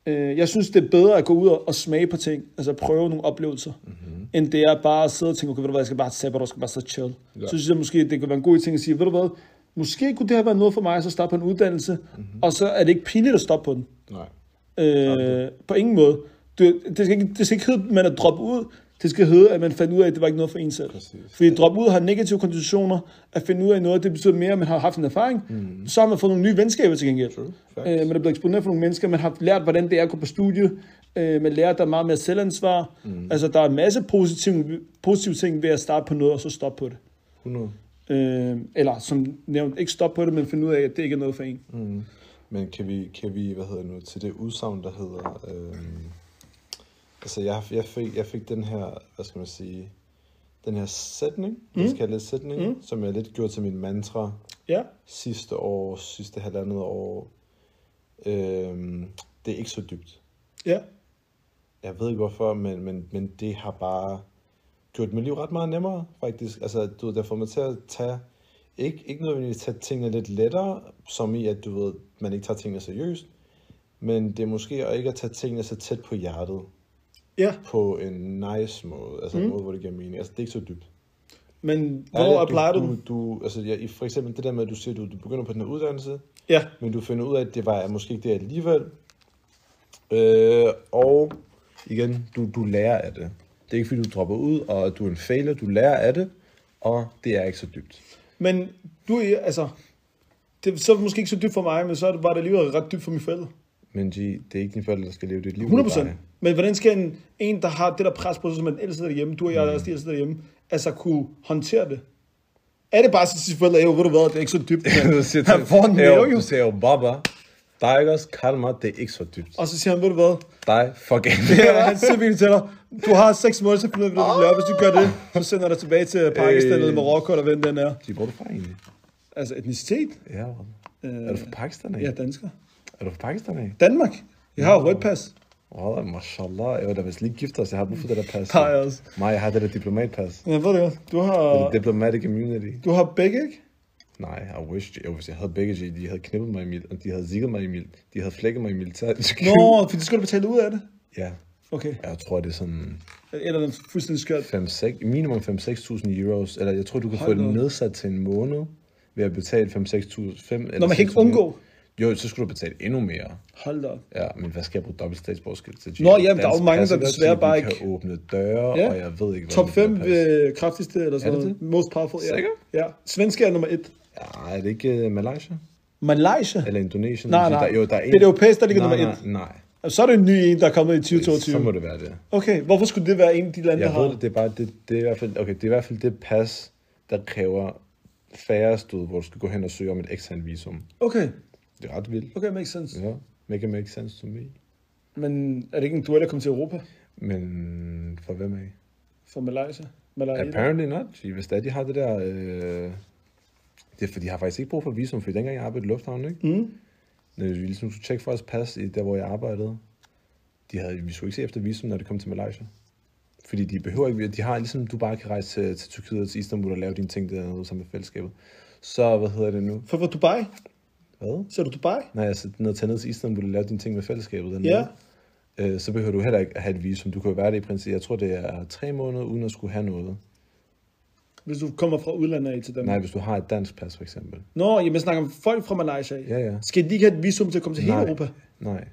[SPEAKER 1] øh, jeg synes, det er bedre at gå ud og, og smage på ting, altså prøve nogle oplevelser,
[SPEAKER 2] Mm-hmm.
[SPEAKER 1] end det er bare at sidde og tænke, okay, ved du hvad, jeg skal bare sætte, jeg skal bare sidde chill.
[SPEAKER 2] Ja.
[SPEAKER 1] Så synes jeg måske, det kunne være en god ting at sige, ved du hvad, måske kunne det have været noget for mig, så starte på en uddannelse, mm-hmm. og så er det ikke pinligt at stoppe på den.
[SPEAKER 2] Nej.
[SPEAKER 1] Øh, på ingen måde. Du, det, skal ikke, det skal ikke hedde, at man er droppet ud. Det skal hedde, at man fandt ud af, at det var ikke noget for en selv.
[SPEAKER 2] Præcis.
[SPEAKER 1] Fordi drop ud har negative konditioner. At finde ud af noget, det betyder mere, at man har haft en erfaring. Mm. Så har man fået nogle nye venskaber til gengæld.
[SPEAKER 2] True.
[SPEAKER 1] Øh,
[SPEAKER 2] Facts.
[SPEAKER 1] man er blevet eksponeret for nogle mennesker. Man har lært, hvordan det er at gå på studie. Øh, man lærer, at der er meget mere selvansvar. Mm. Altså, der er en masse positive, positive ting ved at starte på noget, og så stoppe på det.
[SPEAKER 2] 100.
[SPEAKER 1] Øh, eller som nævnt, ikke stoppe på det, men finde ud af, at det ikke er noget for en.
[SPEAKER 2] Mm. Men kan vi, kan vi, hvad hedder det nu, til det udsagn, der hedder, øhm, altså jeg, jeg, fik, jeg fik den her, hvad skal man sige, den her sætning, mm. jeg skal kalde det sætning,
[SPEAKER 1] Mm.
[SPEAKER 2] som jeg lidt gjorde til min mantra
[SPEAKER 1] Ja.
[SPEAKER 2] sidste år, sidste halvandet år. Øhm, det er ikke så dybt.
[SPEAKER 1] Ja.
[SPEAKER 2] Jeg ved ikke hvorfor, men, men, men det har bare gjort mit liv ret meget nemmere, faktisk. Altså, du ved, det får mig til at tage, ikke, ikke nødvendigvis tage tingene lidt lettere, som i, at du ved, man ikke tager tingene seriøst, men det er måske at ikke at tage tingene så tæt på hjertet,
[SPEAKER 1] Ja.
[SPEAKER 2] på en nice måde, altså mm. En måde, hvor det giver mening. Altså, det er ikke så dybt.
[SPEAKER 1] Men
[SPEAKER 2] Ærligt,
[SPEAKER 1] hvor applejer du?
[SPEAKER 2] du, du, altså, ja, for eksempel det der med, at du siger, at du, du begynder på den her uddannelse,
[SPEAKER 1] Ja.
[SPEAKER 2] men du finder ud af, at det var måske ikke det alligevel. Øh, og igen, du, du lærer af det. Det er ikke fordi, du dropper ud, og du er en failure. Du lærer af det, og det er ikke så dybt.
[SPEAKER 1] Men du er, altså, det er så måske ikke så dybt for mig, men så var det alligevel ret dybt for mine forældre.
[SPEAKER 2] Men G, det er ikke dine forældre, der skal leve dit liv.
[SPEAKER 1] 100
[SPEAKER 2] med
[SPEAKER 1] procent. Men hvordan skal en, en, der har det der pres på sig, som den ældste derhjemme, du og jeg er også de ældste derhjemme, altså kunne håndtere det? Er det bare at sige forældre, jo, ved du hvad, det er ikke så dybt,
[SPEAKER 2] Du siger til,
[SPEAKER 1] han får en
[SPEAKER 2] "Yo,
[SPEAKER 1] mave jo.
[SPEAKER 2] Du siger jo, Baba, ikke kald mig, det er ikke så dybt.
[SPEAKER 1] Og så siger han, ved du hvad,
[SPEAKER 2] Dig, fuck
[SPEAKER 1] ja, han siger virkelig til dig, du har seks måneder til at finde ud af, hvad du. Hvis du gør det, så sender dig tilbage til Pakistan eller
[SPEAKER 2] Øh.
[SPEAKER 1] Marokko, eller hvem den er.
[SPEAKER 2] G, hvor er du fra egentlig?
[SPEAKER 1] Altså etnicitet?
[SPEAKER 2] Ja,
[SPEAKER 1] Øh,
[SPEAKER 2] er du fra Pakistan af?
[SPEAKER 1] Ja, dansker.
[SPEAKER 2] Er du fra Pakistan af?
[SPEAKER 1] Danmark. Jeg har rødt pas.
[SPEAKER 2] Da vist lige gift os. Jeg har brug for det der pas.
[SPEAKER 1] Har jeg også.
[SPEAKER 2] Nej, jeg har det der diplomatpas.
[SPEAKER 1] Jeg ved det godt. Du har,
[SPEAKER 2] er diplomatic immunity.
[SPEAKER 1] du har begge, ikke?
[SPEAKER 2] Nej, I wish. Jo, hvis jeg havde begge de havde knippet mig i mil, og de havde zigget mig i mil, de havde flækket mig i militæret.
[SPEAKER 1] Nå, for det skal du betale ud af det.
[SPEAKER 2] Ja,
[SPEAKER 1] Okay.
[SPEAKER 2] jeg tror, det er sådan
[SPEAKER 1] Eller den fuldstændig skørt.
[SPEAKER 2] 5, 6, minimum 5-6.000 euros, eller jeg tror, du kan
[SPEAKER 1] Hold
[SPEAKER 2] få det nedsat til en måned ved at betale 5-6.000. 5
[SPEAKER 1] Når man kan ikke undgå.
[SPEAKER 2] Jo, så skulle du betale endnu mere.
[SPEAKER 1] Hold da op.
[SPEAKER 2] Ja, men hvad skal jeg bruge dobbelt statsborgerskab til?
[SPEAKER 1] Nå, jamen, der er jo mange, der desværre
[SPEAKER 2] De
[SPEAKER 1] bare
[SPEAKER 2] kan
[SPEAKER 1] ikke-
[SPEAKER 2] åbne døre,
[SPEAKER 1] Ja.
[SPEAKER 2] og jeg ved ikke, hvad
[SPEAKER 1] Top
[SPEAKER 2] det
[SPEAKER 1] 5
[SPEAKER 2] der pas.
[SPEAKER 1] øh, kraftigste, eller sådan noget. Most powerful, ja.
[SPEAKER 2] Sikker?
[SPEAKER 1] Ja. Svenske er nummer 1.
[SPEAKER 2] Ja, er det ikke uh, Malaysia?
[SPEAKER 1] Malaysia?
[SPEAKER 2] Eller Indonesien?
[SPEAKER 1] Nej, nej.
[SPEAKER 2] Der, jo, der er en...
[SPEAKER 1] Det er det europæiske, der ligger
[SPEAKER 2] nej,
[SPEAKER 1] nummer
[SPEAKER 2] nej, Nej,
[SPEAKER 1] Og så er det en ny en, der er kommet i
[SPEAKER 2] Så
[SPEAKER 1] 2022.
[SPEAKER 2] må det være det.
[SPEAKER 1] Okay, hvorfor skulle det være en af de lande, der
[SPEAKER 2] Jeg
[SPEAKER 1] har...
[SPEAKER 2] ved det, det er bare, det, det er i hvert fald, okay, det er i hvert fald det pas, der kræver færre stød, hvor du skal gå hen og søge om et eksternt visum.
[SPEAKER 1] Okay,
[SPEAKER 2] Det er ret vildt.
[SPEAKER 1] okay, makes sense.
[SPEAKER 2] Ja, make it make sense to me.
[SPEAKER 1] Men er det ikke en duel at komme til Europa
[SPEAKER 2] Men for hvem af?
[SPEAKER 1] fra Malaysia? Malaysia?
[SPEAKER 2] Apparently not. Hvis det er, de har det der... Øh, det er, for de har faktisk ikke brug for visum, for dengang jeg arbejdede i lufthavnen, ikke?
[SPEAKER 1] Mm.
[SPEAKER 2] Når vi ligesom skulle tjekke for os pas i der, hvor jeg arbejdede, de havde, vi skulle ikke se efter visum, når det kom til Malaysia. Fordi de behøver ikke, de har ligesom, du bare kan rejse til, til Tyrkiet og til Istanbul og lave dine ting dernede sammen med fællesskabet. Så, hvad hedder det nu?
[SPEAKER 1] For, for Dubai?
[SPEAKER 2] Hvad?
[SPEAKER 1] Ser du Dubai?
[SPEAKER 2] Nej, altså, når du tager ned til Istanbul og lave dine ting med fællesskabet dernede,
[SPEAKER 1] Ja.
[SPEAKER 2] øh, så behøver du heller ikke have et visum. Du kan jo være det i princippet, jeg tror det er tre måneder, uden at skulle have noget.
[SPEAKER 1] Hvis du kommer fra udlandet af til dem.
[SPEAKER 2] Nej, hvis du har et dansk pas for eksempel.
[SPEAKER 1] Nå, jamen, jeg snakker om folk fra Malaysia.
[SPEAKER 2] Ja, ja.
[SPEAKER 1] Skal de ikke have et visum til at komme til hele
[SPEAKER 2] Nej.
[SPEAKER 1] Europa?
[SPEAKER 2] Nej.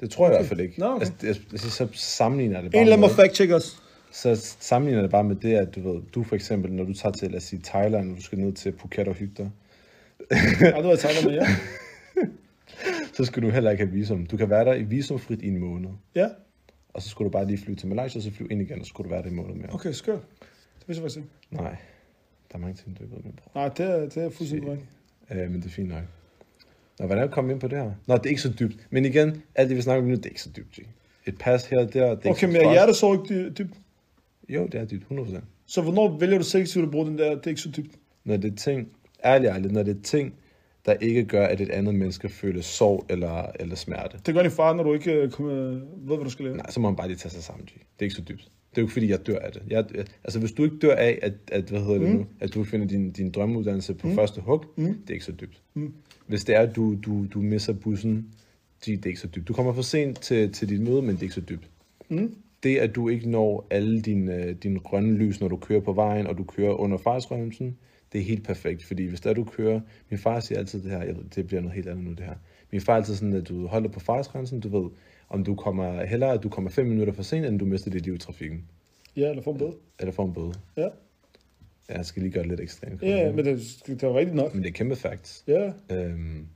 [SPEAKER 2] Det tror jeg i hvert fald ikke.
[SPEAKER 1] Nå, okay.
[SPEAKER 2] altså, altså, så sammenligner det bare
[SPEAKER 1] En eller anden må
[SPEAKER 2] med,
[SPEAKER 1] fact check os.
[SPEAKER 2] så sammenligner det bare med det, at du ved, du for eksempel, når du tager til, lad os sige, Thailand, og du skal ned til Phuket og hygge dig,
[SPEAKER 1] Har taget med, ja.
[SPEAKER 2] så skal du heller ikke have visum. Du kan være der i visumfrit i en måned.
[SPEAKER 1] Ja,
[SPEAKER 2] Og så skulle du bare lige flyve til Malaysia, og så flyve ind igen, og så skulle du være der i en måned mere.
[SPEAKER 1] okay, skørt. Det vidste jeg faktisk ikke.
[SPEAKER 2] Nej, der er mange ting, du ikke ved, min bror.
[SPEAKER 1] Nej, det er, det er fuldstændig rigtigt.
[SPEAKER 2] Øh, men det er fint nok. Nå, hvordan er du kommet ind på det her? Nå, det er ikke så dybt. Men igen, alt det vi snakker om nu, det er ikke så dybt, G. Et pas her og der, det er
[SPEAKER 1] Okay, men er hjertesorg ikke dy- dybt?
[SPEAKER 2] Jo, det er dybt, 100%.
[SPEAKER 1] Så hvornår vælger du selektivt at bruge den der, det er ikke så dybt?
[SPEAKER 2] Når det er ting, ærligt ærligt, når det er ting, der ikke gør, at et andet menneske føler sorg eller, eller smerte,
[SPEAKER 1] Det gør din far, når du ikke øh, kommer, ved, hvad du skal lave.
[SPEAKER 2] nej, så må man bare lige tage sig sammen, G. Det er ikke så dybt. Det er jo ikke, fordi jeg dør af det. Jeg, altså, hvis du ikke dør af, at, at hvad hedder det
[SPEAKER 1] Mm.
[SPEAKER 2] nu, at du finder din, din drømmeuddannelse på mm. første hug,
[SPEAKER 1] Mm.
[SPEAKER 2] det er ikke så dybt.
[SPEAKER 1] Mm.
[SPEAKER 2] Hvis det er, at du, du, du misser bussen, G, det er ikke så dybt. Du kommer for sent til, til dit møde, men det er ikke så dybt.
[SPEAKER 1] Mm.
[SPEAKER 2] Det, at du ikke når alle dine, dine grønne lys, når du kører på vejen, og du kører under fartsbremsen, det er helt perfekt, fordi hvis der du kører, min far siger altid det her, jeg ved, det bliver noget helt andet nu det her. Min far er altid sådan, at du holder på fartsgrænsen, du ved, om du kommer hellere, at du kommer fem minutter for sent, end du mister dit liv i trafikken.
[SPEAKER 1] Ja, eller få en bøde.
[SPEAKER 2] Eller får en bøde.
[SPEAKER 1] Ja,
[SPEAKER 2] Ja, jeg skal lige gøre det lidt ekstremt.
[SPEAKER 1] ja men det, det er rigtigt nok.
[SPEAKER 2] men det er kæmpe facts.
[SPEAKER 1] Ja,
[SPEAKER 2] Øhm,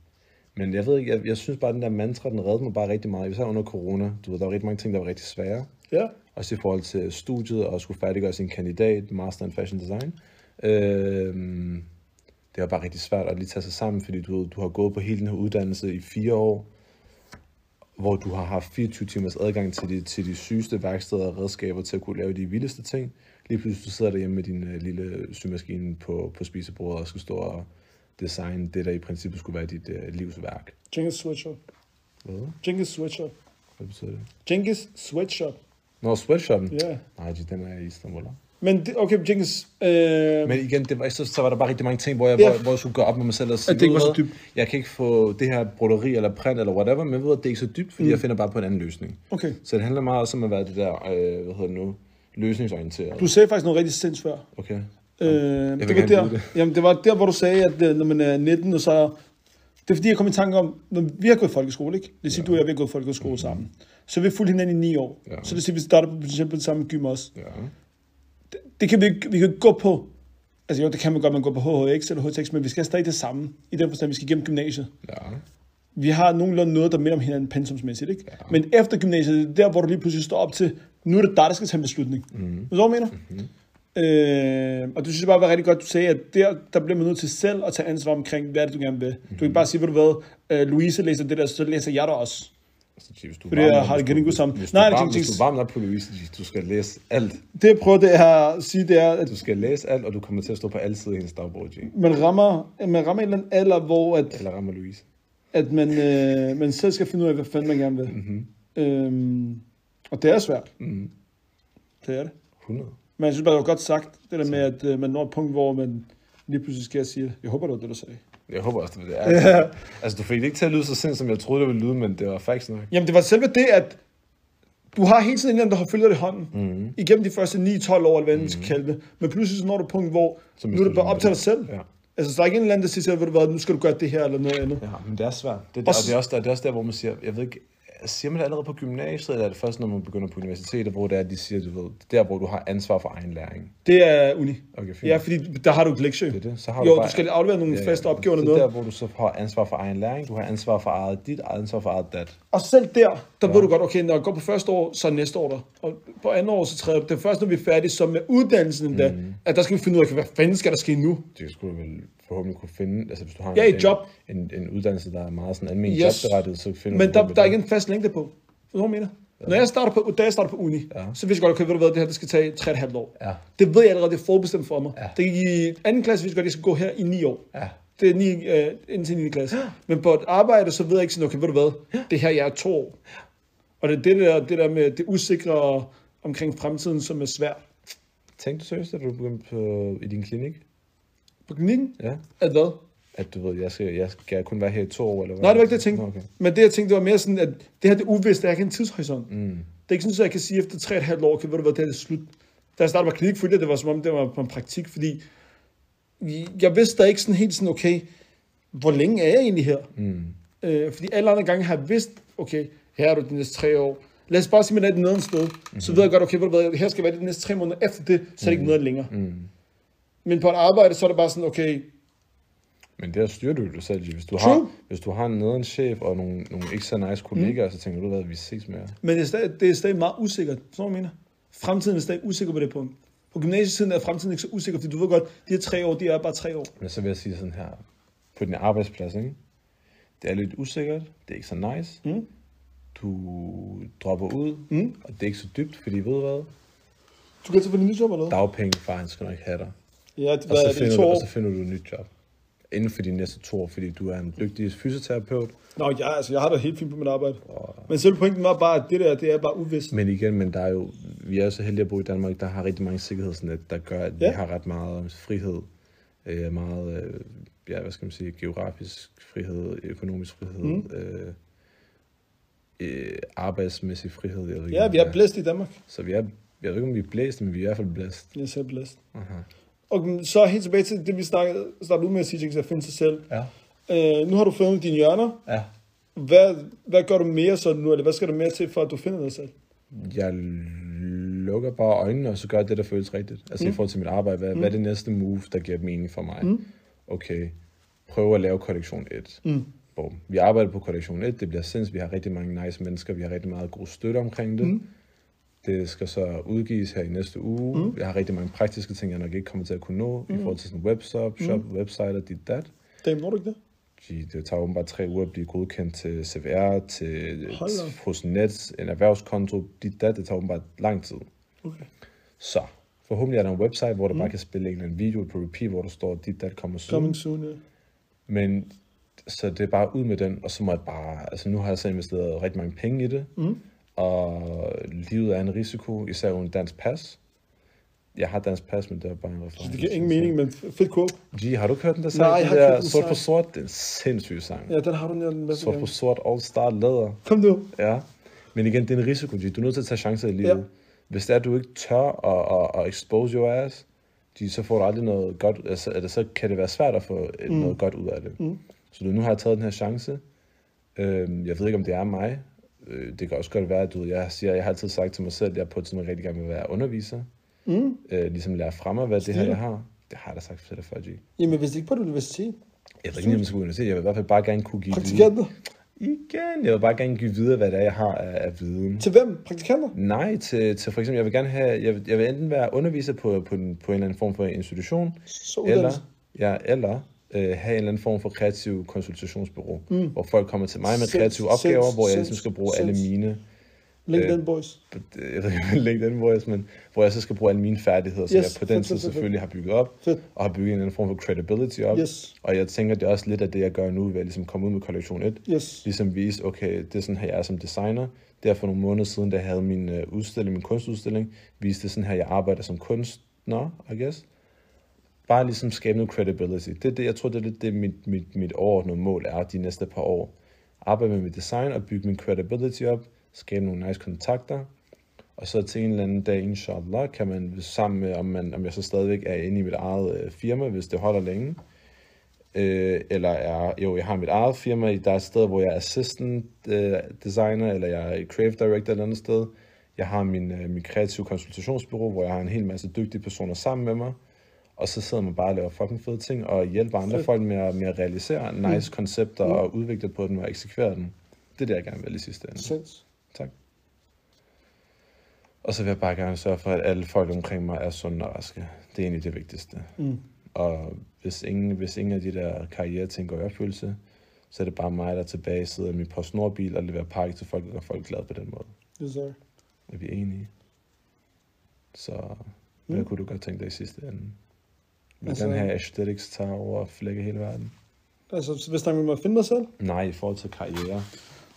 [SPEAKER 2] men jeg ved ikke, jeg, jeg synes bare, at den der mantra, den reddede mig bare rigtig meget. Især under corona. Du ved, der var rigtig mange ting, der var rigtig svære.
[SPEAKER 1] ja.
[SPEAKER 2] Også i forhold til studiet og skulle færdiggøre sin kandidat, Master in Fashion Design. Øhm, det var bare rigtig svært at lige tage sig sammen, fordi du, du har gået på hele den her uddannelse i fire år, hvor du har haft 24 timers adgang til de, til de sygeste værksteder og redskaber til at kunne lave de vildeste ting. Lige pludselig du sidder derhjemme med din uh, lille symaskine på, på spisebordet og skal stå og designe det, der i princippet skulle være dit uh, livsværk.
[SPEAKER 1] Jenkins Sweatshop.
[SPEAKER 2] Hvad?
[SPEAKER 1] Jenkins Sweatshop.
[SPEAKER 2] Hvad betyder det?
[SPEAKER 1] Jenkins Sweatshop.
[SPEAKER 2] Nå, sweatshoppen?
[SPEAKER 1] Ja.
[SPEAKER 2] Nej, den er i Istanbul.
[SPEAKER 1] Men det, okay, Jenkins... Øh,
[SPEAKER 2] Men igen, det var, så, så var der bare rigtig mange ting, hvor jeg,
[SPEAKER 1] Ja.
[SPEAKER 2] hvor, hvor jeg skulle gå op med mig selv og sige,
[SPEAKER 1] At det ikke
[SPEAKER 2] "Ved
[SPEAKER 1] var så dybt."
[SPEAKER 2] Jeg kan ikke få det her broderi eller print eller whatever, men ved du, at det er ikke så dybt, fordi mm. jeg finder bare på en anden løsning.
[SPEAKER 1] okay.
[SPEAKER 2] Så det handler meget også om at være det der, øh, hvad hedder det nu, løsningsorienteret.
[SPEAKER 1] Du sagde faktisk noget rigtig sindssygt før.
[SPEAKER 2] Okay.
[SPEAKER 1] Øh, det, var der,
[SPEAKER 2] det.
[SPEAKER 1] jamen, det var der, hvor du sagde, at øh, når man er 19, og så... Det er fordi, jeg kom i tanke om, når vi har gået i folkeskole, ikke? Det siger, ja. du og jeg, vi har gået folkeskole sammen. Så vi har fulgt hinanden i ni år.
[SPEAKER 2] Ja.
[SPEAKER 1] Så det siger, vi starter på, eksempel det samme gym også.
[SPEAKER 2] Ja.
[SPEAKER 1] Det kan vi, vi kan gå på... Altså jo, det kan man godt, man går på HHX eller HTX, men vi skal stadig det samme. I den forstand, vi skal igennem gymnasiet.
[SPEAKER 2] Ja.
[SPEAKER 1] Vi har nogenlunde noget, der minder om hinanden pensumsmæssigt, ikke?
[SPEAKER 2] Ja.
[SPEAKER 1] Men efter gymnasiet, det er der, hvor du lige pludselig står op til, nu er det dig, der skal tage en beslutning. Mm. Hvad jeg mener? Mm-hmm. Øh, og du synes bare, det var rigtig godt, du sagde, at der, der bliver man nødt til selv at tage ansvar omkring, hvad er det, du gerne vil. Mm-hmm. Du kan ikke bare sige, ved du hvad, øh, Louise læser det der, så læser jeg det også.
[SPEAKER 2] Altså, G, hvis du
[SPEAKER 1] Fordi
[SPEAKER 2] varmer-
[SPEAKER 1] jeg har det gringo sammen.
[SPEAKER 2] Hvis,
[SPEAKER 1] Nej,
[SPEAKER 2] du,
[SPEAKER 1] er
[SPEAKER 2] varm,
[SPEAKER 1] ting-
[SPEAKER 2] hvis du varmer op på Louise, du skal læse alt.
[SPEAKER 1] Det jeg prøver det er at sige, det er, at
[SPEAKER 2] Du skal læse alt, og du kommer til at stå på alle sider i hendes dagbog, G.
[SPEAKER 1] man rammer, man rammer en eller anden alder, hvor at,
[SPEAKER 2] Eller rammer Louise.
[SPEAKER 1] at man, øh, man selv skal finde ud af, hvad fanden man gerne vil.
[SPEAKER 2] Mm-hmm.
[SPEAKER 1] Øhm, og det er svært.
[SPEAKER 2] Mm-hmm.
[SPEAKER 1] Det er det.
[SPEAKER 2] 100.
[SPEAKER 1] Men jeg synes bare, det var godt sagt, det der med, at øh, man når et punkt, hvor man lige pludselig skal sige. Jeg håber, det var det, du sagde.
[SPEAKER 2] Jeg håber også, det var det. Altså, altså, du fik det ikke til at lyde så sindssygt, som jeg troede, det ville lyde, men det var faktisk nok.
[SPEAKER 1] Jamen, det var selve det, at du har hele tiden en der har følger dig i hånden.
[SPEAKER 2] Mm-hmm.
[SPEAKER 1] Igennem de første 9-12 år, eller hvad mm. vi skal kalde det. Men pludselig så når du et punkt, hvor
[SPEAKER 2] Så
[SPEAKER 1] nu er det
[SPEAKER 2] du
[SPEAKER 1] bare op til dig selv.
[SPEAKER 2] Ja.
[SPEAKER 1] Altså, der er ikke en eller anden, der siger, du hvad, nu skal du gøre det her, eller noget andet.
[SPEAKER 2] Ja, men det er svært. Det,
[SPEAKER 1] Og
[SPEAKER 2] og
[SPEAKER 1] så-
[SPEAKER 2] det, er også der, det er også der, hvor man siger, jeg ved ikke, siger man det allerede på gymnasiet, eller er det først, når man begynder på universitetet, hvor det er, de siger, du ved, der, hvor du har ansvar for egen læring?
[SPEAKER 1] Det er uni.
[SPEAKER 2] Okay, fint.
[SPEAKER 1] Ja, fordi der har du et lektie.
[SPEAKER 2] Det er det. Så har
[SPEAKER 1] Jo,
[SPEAKER 2] bare,
[SPEAKER 1] du skal aflevere nogle faste opgaver eller noget.
[SPEAKER 2] der, hvor du så har ansvar for egen læring, du har ansvar for eget dit, ansvar for eget dat.
[SPEAKER 1] Og selv der, der ja. ved du godt, okay, når jeg går på første år, så er næste år der. Og på andet år, så tredje. Det er først, når vi er færdige, så med uddannelsen endda, mm. at der skal vi finde ud af, hvad fanden skal der ske nu?
[SPEAKER 2] Det skulle du vel forhåbentlig kunne finde, altså hvis du har
[SPEAKER 1] Ja,
[SPEAKER 2] en,
[SPEAKER 1] job.
[SPEAKER 2] En, en, uddannelse, der er meget sådan almindelig
[SPEAKER 1] Yes.
[SPEAKER 2] jobberettet, så finder
[SPEAKER 1] Men
[SPEAKER 2] du
[SPEAKER 1] der, der er ikke en fast længde på. Forstår du, mener? Når jeg starter på, da jeg starter på uni,
[SPEAKER 2] Ja.
[SPEAKER 1] så vidste jeg godt, okay, ved du hvad, det her det skal tage 3,5 år.
[SPEAKER 2] Ja.
[SPEAKER 1] Det ved jeg allerede, det er forudbestemt for mig.
[SPEAKER 2] Ja.
[SPEAKER 1] Det i anden klasse, vidste jeg godt, jeg skal gå her i 9 år.
[SPEAKER 2] Ja.
[SPEAKER 1] Det er 9, øh, indtil 9. klasse. Men på et arbejde, så ved jeg ikke sådan, okay, ved du hvad, det her, jeg er to år. Og det er det der, det der med det usikre omkring fremtiden, som er svært.
[SPEAKER 2] Tænkte du seriøst, at du begyndte på, i din klinik?
[SPEAKER 1] På klinikken,
[SPEAKER 2] Ja.
[SPEAKER 1] at hvad?
[SPEAKER 2] At du ved, jeg skal, jeg skal kun være her i to år, eller hvad?
[SPEAKER 1] Nej, det var ikke det, jeg tænkte.
[SPEAKER 2] Okay.
[SPEAKER 1] Men det, jeg tænkte, det var mere sådan, at det her, det er uvist, der er ikke en tidshorisont.
[SPEAKER 2] Mm.
[SPEAKER 1] Det er ikke sådan, at jeg kan sige, efter 3,5 år, kan ved du hvad, det her det er slut. Da jeg startede på klinik, følte jeg, det var som om, det var på en praktik, fordi jeg vidste da ikke sådan helt sådan, okay, hvor længe er jeg egentlig her?
[SPEAKER 2] Mm.
[SPEAKER 1] Øh, fordi alle andre gange har jeg vidst, okay, her er du de næste tre år. Lad os bare sige, at man er et nederen sted. Mm-hmm. Så ved jeg godt, okay, ved du hvad, her skal jeg være de næste tre måneder. Efter det, så er det ikke noget længere.
[SPEAKER 2] Mm.
[SPEAKER 1] Men på et arbejde, så er det bare sådan, okay,
[SPEAKER 2] Men der styrer du dig selv. Hvis du,
[SPEAKER 1] True.
[SPEAKER 2] har, hvis du har en nederen chef og nogle, nogle ikke så nice kollegaer, mm. så tænker du, hvad, vi ses mere.
[SPEAKER 1] men det er stadig, det er stadig meget usikkert. Så jeg mener. Fremtiden er stadig usikker på det punkt. På gymnasietiden er fremtiden ikke så usikker, fordi du ved godt, de her tre år, de er bare tre år.
[SPEAKER 2] Men så vil jeg sige sådan her, på din arbejdsplads, ikke? det er lidt usikkert, det er ikke så nice.
[SPEAKER 1] Mm.
[SPEAKER 2] Du dropper ud,
[SPEAKER 1] Mm.
[SPEAKER 2] og det er ikke så dybt, fordi ved du hvad?
[SPEAKER 1] Du kan selvfølgelig nyt job eller noget?
[SPEAKER 2] Dagpenge, far, han skal nok have dig.
[SPEAKER 1] Ja, det,
[SPEAKER 2] Og så,
[SPEAKER 1] det,
[SPEAKER 2] finder
[SPEAKER 1] to
[SPEAKER 2] du,
[SPEAKER 1] år?
[SPEAKER 2] og så finder du et nyt job. Inden for de næste to år, fordi du er en dygtig fysioterapeut.
[SPEAKER 1] Nå, ja, altså, jeg har det helt fint på mit arbejde.
[SPEAKER 2] Og,
[SPEAKER 1] Men selv pointen var bare, at det der, det er bare uvist.
[SPEAKER 2] men igen, men der er jo, vi er jo så heldige at bo i Danmark, der har rigtig mange sikkerhedsnet, der gør, at
[SPEAKER 1] Ja.
[SPEAKER 2] vi har ret meget frihed. Øh, meget, øh, ja, hvad skal man sige, geografisk frihed, økonomisk frihed,
[SPEAKER 1] Mm.
[SPEAKER 2] øh, øh, arbejdsmæssig frihed. Jeg ved ikke,
[SPEAKER 1] Ja, vi er blæst i Danmark.
[SPEAKER 2] Så vi er, jeg ved ikke, om vi er blæst, men vi er i hvert fald blæst.
[SPEAKER 1] Jeg er selv blæst.
[SPEAKER 2] Aha.
[SPEAKER 1] Og så helt tilbage til det, vi snakkede, startede ud med at sige, at finde sig selv.
[SPEAKER 2] Ja.
[SPEAKER 1] Øh, nu har du fundet dine hjørner.
[SPEAKER 2] Ja.
[SPEAKER 1] Hvad, hvad gør du mere så nu, eller hvad skal der mere til, for at du finder dig selv?
[SPEAKER 2] Jeg lukker bare øjnene, og så gør jeg det, der føles rigtigt. Altså mm. i forhold til mit arbejde, hvad, mm. hvad er det næste move, der giver mening for mig?
[SPEAKER 1] Mm.
[SPEAKER 2] Okay, prøv at lave korrektion 1.
[SPEAKER 1] Mm.
[SPEAKER 2] Boom. Vi arbejder på korrektion 1, det bliver sinds, vi har rigtig mange nice mennesker, vi har rigtig meget god støtte omkring det.
[SPEAKER 1] Mm.
[SPEAKER 2] Det skal så udgives her i næste uge.
[SPEAKER 1] Mm.
[SPEAKER 2] Jeg har rigtig mange praktiske ting, jeg nok ikke kommer til at kunne nå, mm. i forhold til sådan webshop, shop, mm. website og dit dat.
[SPEAKER 1] Damn, når du ikke det?
[SPEAKER 2] Det tager åbenbart tre uger at blive godkendt til CVR, til hos Nets, en erhvervskonto, dit dat, det tager åbenbart lang tid.
[SPEAKER 1] Okay.
[SPEAKER 2] Så, forhåbentlig er der en website, hvor der mm. bare kan spille en eller anden video på repeat, hvor der står, dit dat kommer soon.
[SPEAKER 1] Coming soon, ja.
[SPEAKER 2] Men, så det er bare ud med den, og så må jeg bare, altså nu har jeg så investeret rigtig mange penge i det,
[SPEAKER 1] Mm.
[SPEAKER 2] Og livet er en risiko, især uden dansk pas. Jeg har dansk pas, men det er bare en reference.
[SPEAKER 1] Det giver ingen mening, men fedt quote.
[SPEAKER 2] G, har du ikke hørt den der
[SPEAKER 1] Nej,
[SPEAKER 2] sang?
[SPEAKER 1] jeg
[SPEAKER 2] Den
[SPEAKER 1] har ikke hørt den
[SPEAKER 2] Sort på
[SPEAKER 1] sang.
[SPEAKER 2] sort, det er en sindssyg sang.
[SPEAKER 1] Ja, den har du nævnt en masse
[SPEAKER 2] Sort på sort, all star læder.
[SPEAKER 1] Kom nu.
[SPEAKER 2] Ja, men igen, det er en risiko, G. Du er nødt til at tage chancer i livet.
[SPEAKER 1] Ja.
[SPEAKER 2] Hvis det er, at du ikke tør at, at, at expose your ass, G, så får du aldrig noget godt, altså, eller så kan det være svært at få mm. noget godt ud af det.
[SPEAKER 1] Mm.
[SPEAKER 2] Så nu har jeg taget den her chance. Øhm, jeg ved ikke, om det er mig. Øh, det kan også godt være, at du, jeg, siger, jeg har altid sagt til mig selv, at jeg på et tidspunkt rigtig gerne vil være underviser.
[SPEAKER 1] Mm.
[SPEAKER 2] Øh, ligesom lære frem af, hvad det her, jeg har. Det har jeg da sagt til dig før, G.
[SPEAKER 1] Jamen, hvis det ikke på et universitet.
[SPEAKER 2] Jeg ved ikke, om jeg skal på universitet. Jeg vil i hvert fald bare gerne kunne give.
[SPEAKER 1] Praktikanter.
[SPEAKER 2] Igen, jeg vil bare gerne give videre, hvad det er, jeg har af, af viden.
[SPEAKER 1] Til hvem? Praktikanter?
[SPEAKER 2] Nej, til, til for eksempel, jeg vil gerne have, jeg vil, jeg vil enten være underviser på, på, en, på en eller anden form for institution,
[SPEAKER 1] Så
[SPEAKER 2] eller,
[SPEAKER 1] uddannelse.
[SPEAKER 2] ja, eller øh, have en eller anden form for kreativ konsultationsbureau,
[SPEAKER 1] Mm.
[SPEAKER 2] hvor folk kommer til mig med kreative opgaver,
[SPEAKER 1] sinds-
[SPEAKER 2] hvor jeg ligesom skal bruge
[SPEAKER 1] sinds-
[SPEAKER 2] alle mine,
[SPEAKER 1] LinkedIn
[SPEAKER 2] Øh,
[SPEAKER 1] boys.
[SPEAKER 2] ikke, om LinkedIn voice, men hvor jeg så skal bruge alle mine færdigheder, som
[SPEAKER 1] Yes,
[SPEAKER 2] jeg på den
[SPEAKER 1] fedt,
[SPEAKER 2] tid
[SPEAKER 1] fedt, fedt,
[SPEAKER 2] selvfølgelig har bygget op,
[SPEAKER 1] Fedt.
[SPEAKER 2] og har bygget en eller anden form for credibility op.
[SPEAKER 1] Yes.
[SPEAKER 2] Og jeg tænker, det er også lidt af det, jeg gør nu, ved at ligesom komme ud med kollektion 1,
[SPEAKER 1] Yes.
[SPEAKER 2] ligesom vise, okay, det er sådan her, jeg er som designer. Det er for nogle måneder siden, da jeg havde min øh, udstilling, min kunstudstilling, viste det sådan her, jeg arbejder som kunstner, I guess. Bare ligesom skabe noget credibility. Det det, jeg tror, det er lidt det, mit, mit, mit overordnede mål er de næste par år. Arbejde med mit design og bygge min credibility op, skabe nogle nice kontakter, og så til en eller anden dag, inshallah, kan man sammen med, om, man, om jeg så stadigvæk er inde i mit eget øh, firma, hvis det holder længe, Øh, eller er, jo, jeg har mit eget firma. Der er et sted, hvor jeg er assistant øh, designer, eller jeg er creative director et eller andet sted. Jeg har min, øh, min kreative konsultationsbureau, hvor jeg har en hel masse dygtige personer sammen med mig. Og så sidder man bare og laver fucking fede ting, og hjælper andre
[SPEAKER 1] Fedt.
[SPEAKER 2] folk med at, med at realisere nice koncepter,
[SPEAKER 1] Mm.
[SPEAKER 2] og udvikle på dem og eksekvere dem. Det er det, jeg gerne vil i sidste ende.
[SPEAKER 1] Sinds.
[SPEAKER 2] Tak. Og så vil jeg bare gerne sørge for, at alle folk omkring mig er sunde og raske. Det er egentlig det vigtigste.
[SPEAKER 1] Mm.
[SPEAKER 2] Og hvis ingen, hvis ingen af de der karriereting går i opfyldelse, så er det bare mig, der tilbage sidder i min PostNord-bil og leverer pakke til folk og gør folk glade på den måde.
[SPEAKER 1] Yes, sir.
[SPEAKER 2] Er vi enige? Så hvad
[SPEAKER 1] Mm.
[SPEAKER 2] kunne du godt tænke dig i sidste ende? Vil
[SPEAKER 1] Altså-
[SPEAKER 2] altså, den her aesthetics tager over og flække hele verden?
[SPEAKER 1] Altså, så hvis der er med at finde dig selv?
[SPEAKER 2] Nej, i forhold til karriere.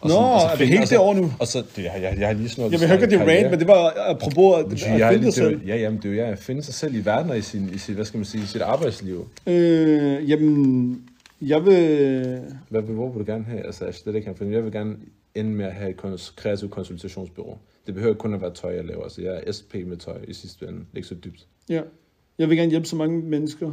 [SPEAKER 2] Og
[SPEAKER 1] Nå, er vi helt derovre nu?
[SPEAKER 2] Og så, det, jeg, jeg, jeg har lige sådan noget...
[SPEAKER 1] Jeg vil høre, det er rant, men det var apropos at,
[SPEAKER 2] Men
[SPEAKER 1] at
[SPEAKER 2] det, jeg,
[SPEAKER 1] finde
[SPEAKER 2] det, er
[SPEAKER 1] selv.
[SPEAKER 2] ja, jamen, det er jo ja, at finde sig selv i verden og i, sin, i sit, hvad skal man sige, i sit arbejdsliv.
[SPEAKER 1] Øh, jamen, jeg vil...
[SPEAKER 2] Hvad, hvor vil du gerne have? Altså, jeg ikke have, for jeg vil gerne ende med at have et kreativt konsultationsbureau. Det behøver kun at være tøj, jeg laver. Altså, jeg er SP med tøj i sidste ende. Det er ikke så dybt.
[SPEAKER 1] Ja, jeg vil gerne hjælpe så mange mennesker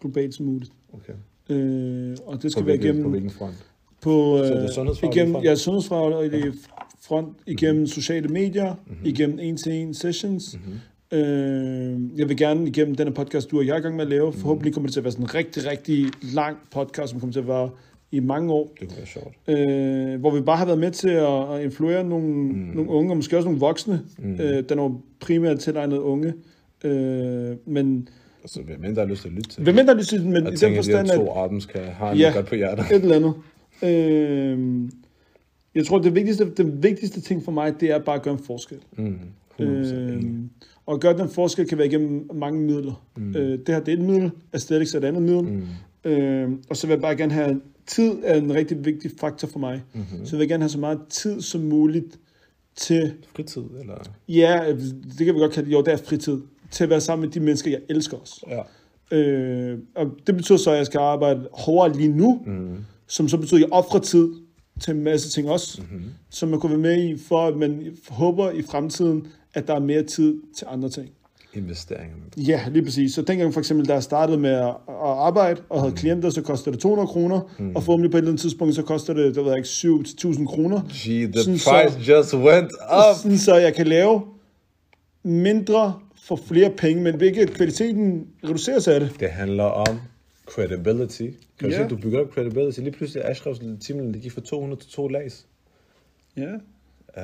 [SPEAKER 1] globalt som muligt.
[SPEAKER 2] Okay.
[SPEAKER 1] Øh, og det
[SPEAKER 2] På
[SPEAKER 1] skal være
[SPEAKER 2] hvilken, på
[SPEAKER 1] igennem...
[SPEAKER 2] hvilken front?
[SPEAKER 1] På,
[SPEAKER 2] Så det er
[SPEAKER 1] øh,
[SPEAKER 2] sundhedsfaglig
[SPEAKER 1] igennem,
[SPEAKER 2] front?
[SPEAKER 1] ja, sundhedsfaglig front, igennem sociale medier, mm-hmm. igennem en-til-en sessions.
[SPEAKER 2] Mm-hmm.
[SPEAKER 1] Øh, jeg vil gerne igennem denne podcast, du og jeg er i gang med at lave. Forhåbentlig kommer det til at være sådan en rigtig, rigtig lang podcast, som kommer til at være i mange år.
[SPEAKER 2] Det kunne være sjovt.
[SPEAKER 1] øh, hvor vi bare har været med til at, at influere nogle, mm. nogle unge, og måske også nogle voksne.
[SPEAKER 2] Mm.
[SPEAKER 1] Øh, den er jo primært tilegnet unge. Øh, men
[SPEAKER 2] Altså, hvem end der har lyst til at lytte til.
[SPEAKER 1] hvem end der lyst til, men i den forstand, at
[SPEAKER 2] to albums kan have
[SPEAKER 1] Ja.
[SPEAKER 2] godt på hjertet.
[SPEAKER 1] et eller andet. Øh, jeg tror, det vigtigste, den vigtigste ting for mig, det er bare at gøre en forskel.
[SPEAKER 2] Mm. 100%
[SPEAKER 1] Øh, og at gøre den forskel kan være igennem mange midler.
[SPEAKER 2] Mm.
[SPEAKER 1] Øh, det her det er et middel, aesthetics er et andet middel.
[SPEAKER 2] Mm.
[SPEAKER 1] Øh, og så vil jeg bare gerne have, tid er en rigtig vigtig faktor for mig.
[SPEAKER 2] Mm-hmm.
[SPEAKER 1] Så jeg vil gerne have så meget tid som muligt til
[SPEAKER 2] Fritid, eller?
[SPEAKER 1] Ja, det kan vi godt kalde det. Jo, det er fritid. Til at være sammen med de mennesker, jeg elsker også.
[SPEAKER 2] Ja.
[SPEAKER 1] Øh, og det betyder så, at jeg skal arbejde hårdere lige nu,
[SPEAKER 2] Mm.
[SPEAKER 1] som så betyder, at jeg offrer tid til en masse ting også,
[SPEAKER 2] Mm-hmm.
[SPEAKER 1] som man kunne være med i, for at man håber i fremtiden, at der er mere tid til andre ting.
[SPEAKER 2] Investeringer.
[SPEAKER 1] Ja, lige præcis. Så dengang for eksempel, da jeg startede med at arbejde og havde klienter, så kostede det 200 kroner,
[SPEAKER 2] Mm.
[SPEAKER 1] og forhåbentlig på et eller andet tidspunkt, så koster det, det ved ikke, 7-1000 kroner.
[SPEAKER 2] Gee, the
[SPEAKER 1] Sådan
[SPEAKER 2] price
[SPEAKER 1] så-
[SPEAKER 2] just went up.
[SPEAKER 1] Sådan, så jeg kan lave mindre for flere penge, men ikke at kvaliteten reduceres af det.
[SPEAKER 2] Det handler om credibility. Kan du
[SPEAKER 1] Ja.
[SPEAKER 2] se, du bygger op credibility. Lige pludselig er Ashrafs timeløn, det gik fra 200 til 2 lags.
[SPEAKER 1] Ja,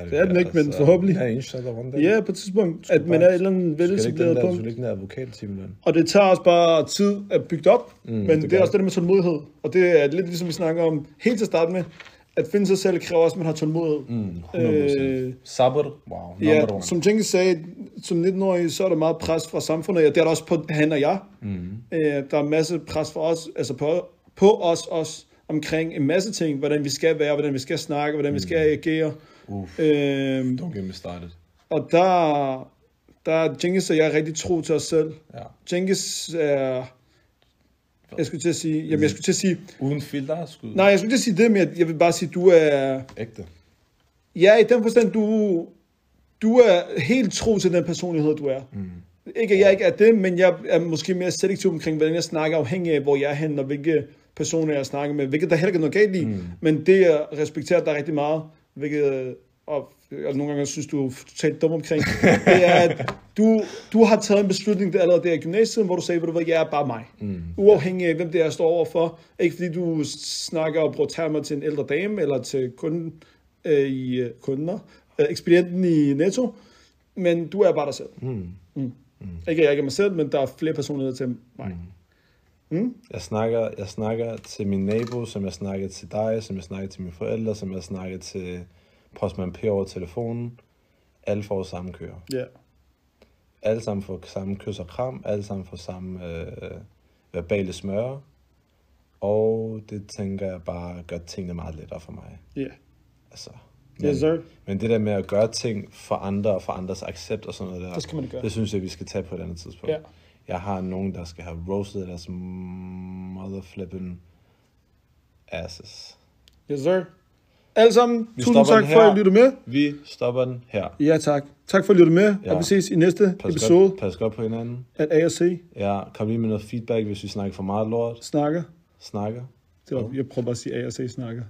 [SPEAKER 1] Det er den ikke, men
[SPEAKER 2] altså-
[SPEAKER 1] forhåbentlig.
[SPEAKER 2] Ja, inshallah one day.
[SPEAKER 1] ja på et tidspunkt, at man er et eller andet veletableret
[SPEAKER 2] der, du
[SPEAKER 1] punkt.
[SPEAKER 2] skal ikke den der advokat-timeløn?
[SPEAKER 1] Og det tager også bare tid at bygge det op, mm, men det, det er også
[SPEAKER 2] det.
[SPEAKER 1] det der med tålmodighed. Og det er lidt ligesom vi snakker om helt til at starte med, at finde sig selv kræver også, at man har tålmodighed.
[SPEAKER 2] Mm, 100%.
[SPEAKER 1] Øh,
[SPEAKER 2] Sabr, wow, number
[SPEAKER 1] Ja,
[SPEAKER 2] one.
[SPEAKER 1] som Jenkins sagde, som 19-årig, så er der meget pres fra samfundet, og det er der også på han og jeg.
[SPEAKER 2] Mm.
[SPEAKER 1] Øh, der er masse pres for os, altså på, på os også, omkring en masse ting, hvordan vi skal være, hvordan vi skal snakke, hvordan vi skal agere.
[SPEAKER 2] Uff,
[SPEAKER 1] Øh,
[SPEAKER 2] don't get me started.
[SPEAKER 1] og der, der er Jenkins og jeg rigtig tro til os selv.
[SPEAKER 2] Ja.
[SPEAKER 1] Jenkins er... Jeg skulle til at sige... Jamen, jeg skulle til at sige...
[SPEAKER 2] Uden filter, skud.
[SPEAKER 1] Nej, jeg skulle til at sige det, men jeg, jeg vil bare sige, du er...
[SPEAKER 2] Ægte.
[SPEAKER 1] Ja, i den forstand, du... Du er helt tro til den personlighed, du er.
[SPEAKER 2] Mm.
[SPEAKER 1] Ikke at jeg ikke er det, men jeg er måske mere selektiv omkring, hvordan jeg snakker, afhængig af, hvor jeg er henne, og hvilke personer jeg snakker med, hvilket der heller ikke er noget galt i, mm. men det jeg respekterer dig rigtig meget, hvilket og, og nogle gange synes du er totalt dum omkring, det er, at du, du har taget en beslutning der allerede der i gymnasiet, hvor du sagde, at jeg er bare mig. Mm. Uafhængig af, hvem det er, jeg står overfor. Ikke fordi du snakker og bruger termer til en ældre dame, eller til kunden øh, i øh, kunder, øh, ekspedienten i Netto, men du er bare dig selv.
[SPEAKER 2] Mm.
[SPEAKER 1] Mm. Ikke at jeg ikke er mig selv, men der er flere personligheder til mig. Mm.
[SPEAKER 2] Jeg snakker, jeg snakker til min nabo, som jeg snakker til dig, som jeg snakker til mine forældre, som jeg snakker til postmand P over telefonen. Alle får samme kører.
[SPEAKER 1] Ja.
[SPEAKER 2] Alle sammen får samme kys og kram. Alle sammen får samme øh, verbale smøre. Og det tænker jeg bare gør tingene meget lettere for mig.
[SPEAKER 1] Ja.
[SPEAKER 2] Altså,
[SPEAKER 1] Yes, sir.
[SPEAKER 2] men det der med at gøre ting for andre og for andres accept og sådan noget der,
[SPEAKER 1] Det skal man gøre.
[SPEAKER 2] det synes jeg, vi skal tage på et andet tidspunkt.
[SPEAKER 1] Ja.
[SPEAKER 2] Jeg har nogen, der skal have roasted deres motherflipping asses.
[SPEAKER 1] Yes, sir. Alle sammen,
[SPEAKER 2] Vi
[SPEAKER 1] tusind
[SPEAKER 2] stopper
[SPEAKER 1] tak for
[SPEAKER 2] her.
[SPEAKER 1] at lytte med.
[SPEAKER 2] Vi stopper den her.
[SPEAKER 1] Ja, tak. Tak for at lytte med,
[SPEAKER 2] Ja.
[SPEAKER 1] og vi ses i næste
[SPEAKER 2] Pas
[SPEAKER 1] episode
[SPEAKER 2] godt, pas godt på hinanden.
[SPEAKER 1] af A&C
[SPEAKER 2] Ja, kom lige med noget feedback, hvis vi snakker for meget lort.
[SPEAKER 1] snakker.
[SPEAKER 2] Snakker?
[SPEAKER 1] Det var, jeg prøver bare at sige A og C snakker.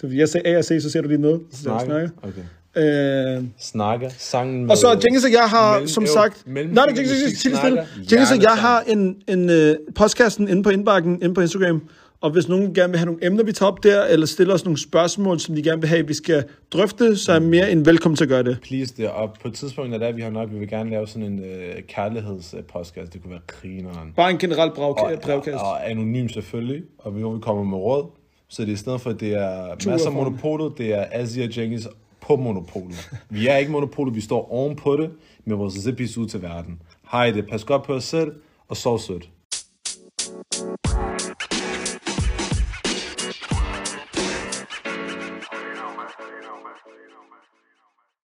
[SPEAKER 1] Så jeg sagde A og C, så ser du lige noget. Snakker. snakker.
[SPEAKER 2] Okay.
[SPEAKER 1] Øh,
[SPEAKER 2] Snakker. Sangen med...
[SPEAKER 1] og så Jenkins og jeg har,
[SPEAKER 2] Mellem-
[SPEAKER 1] som sagt...
[SPEAKER 2] mellem-
[SPEAKER 1] Nej, nej, Jenkins, Jenkins, Jenkins og jeg har en, en uh, podcasten inde på indbakken, inde på Instagram. Og hvis nogen gerne vil have nogle emner, vi tager op der, eller stiller os nogle spørgsmål, som de gerne vil have, vi skal drøfte, så er mere end velkommen til at gøre det.
[SPEAKER 2] Please det. Og på et tidspunkt er det, vi har nok, vi vil gerne lave sådan en øh, kærlighedspodcast. Det kunne være grineren.
[SPEAKER 1] Bare en generel brev,
[SPEAKER 2] og,
[SPEAKER 1] brevkast.
[SPEAKER 2] Og, og anonym selvfølgelig, og vi, vi kommer med råd. Så det er i stedet for, at det er
[SPEAKER 1] To
[SPEAKER 2] masser af monopolet, det er Asia Jenkins på monopolet. Vi er ikke monopolet, vi står oven på det med vores zippis ud til verden. Hej det, pas godt på os selv, og sov sødt.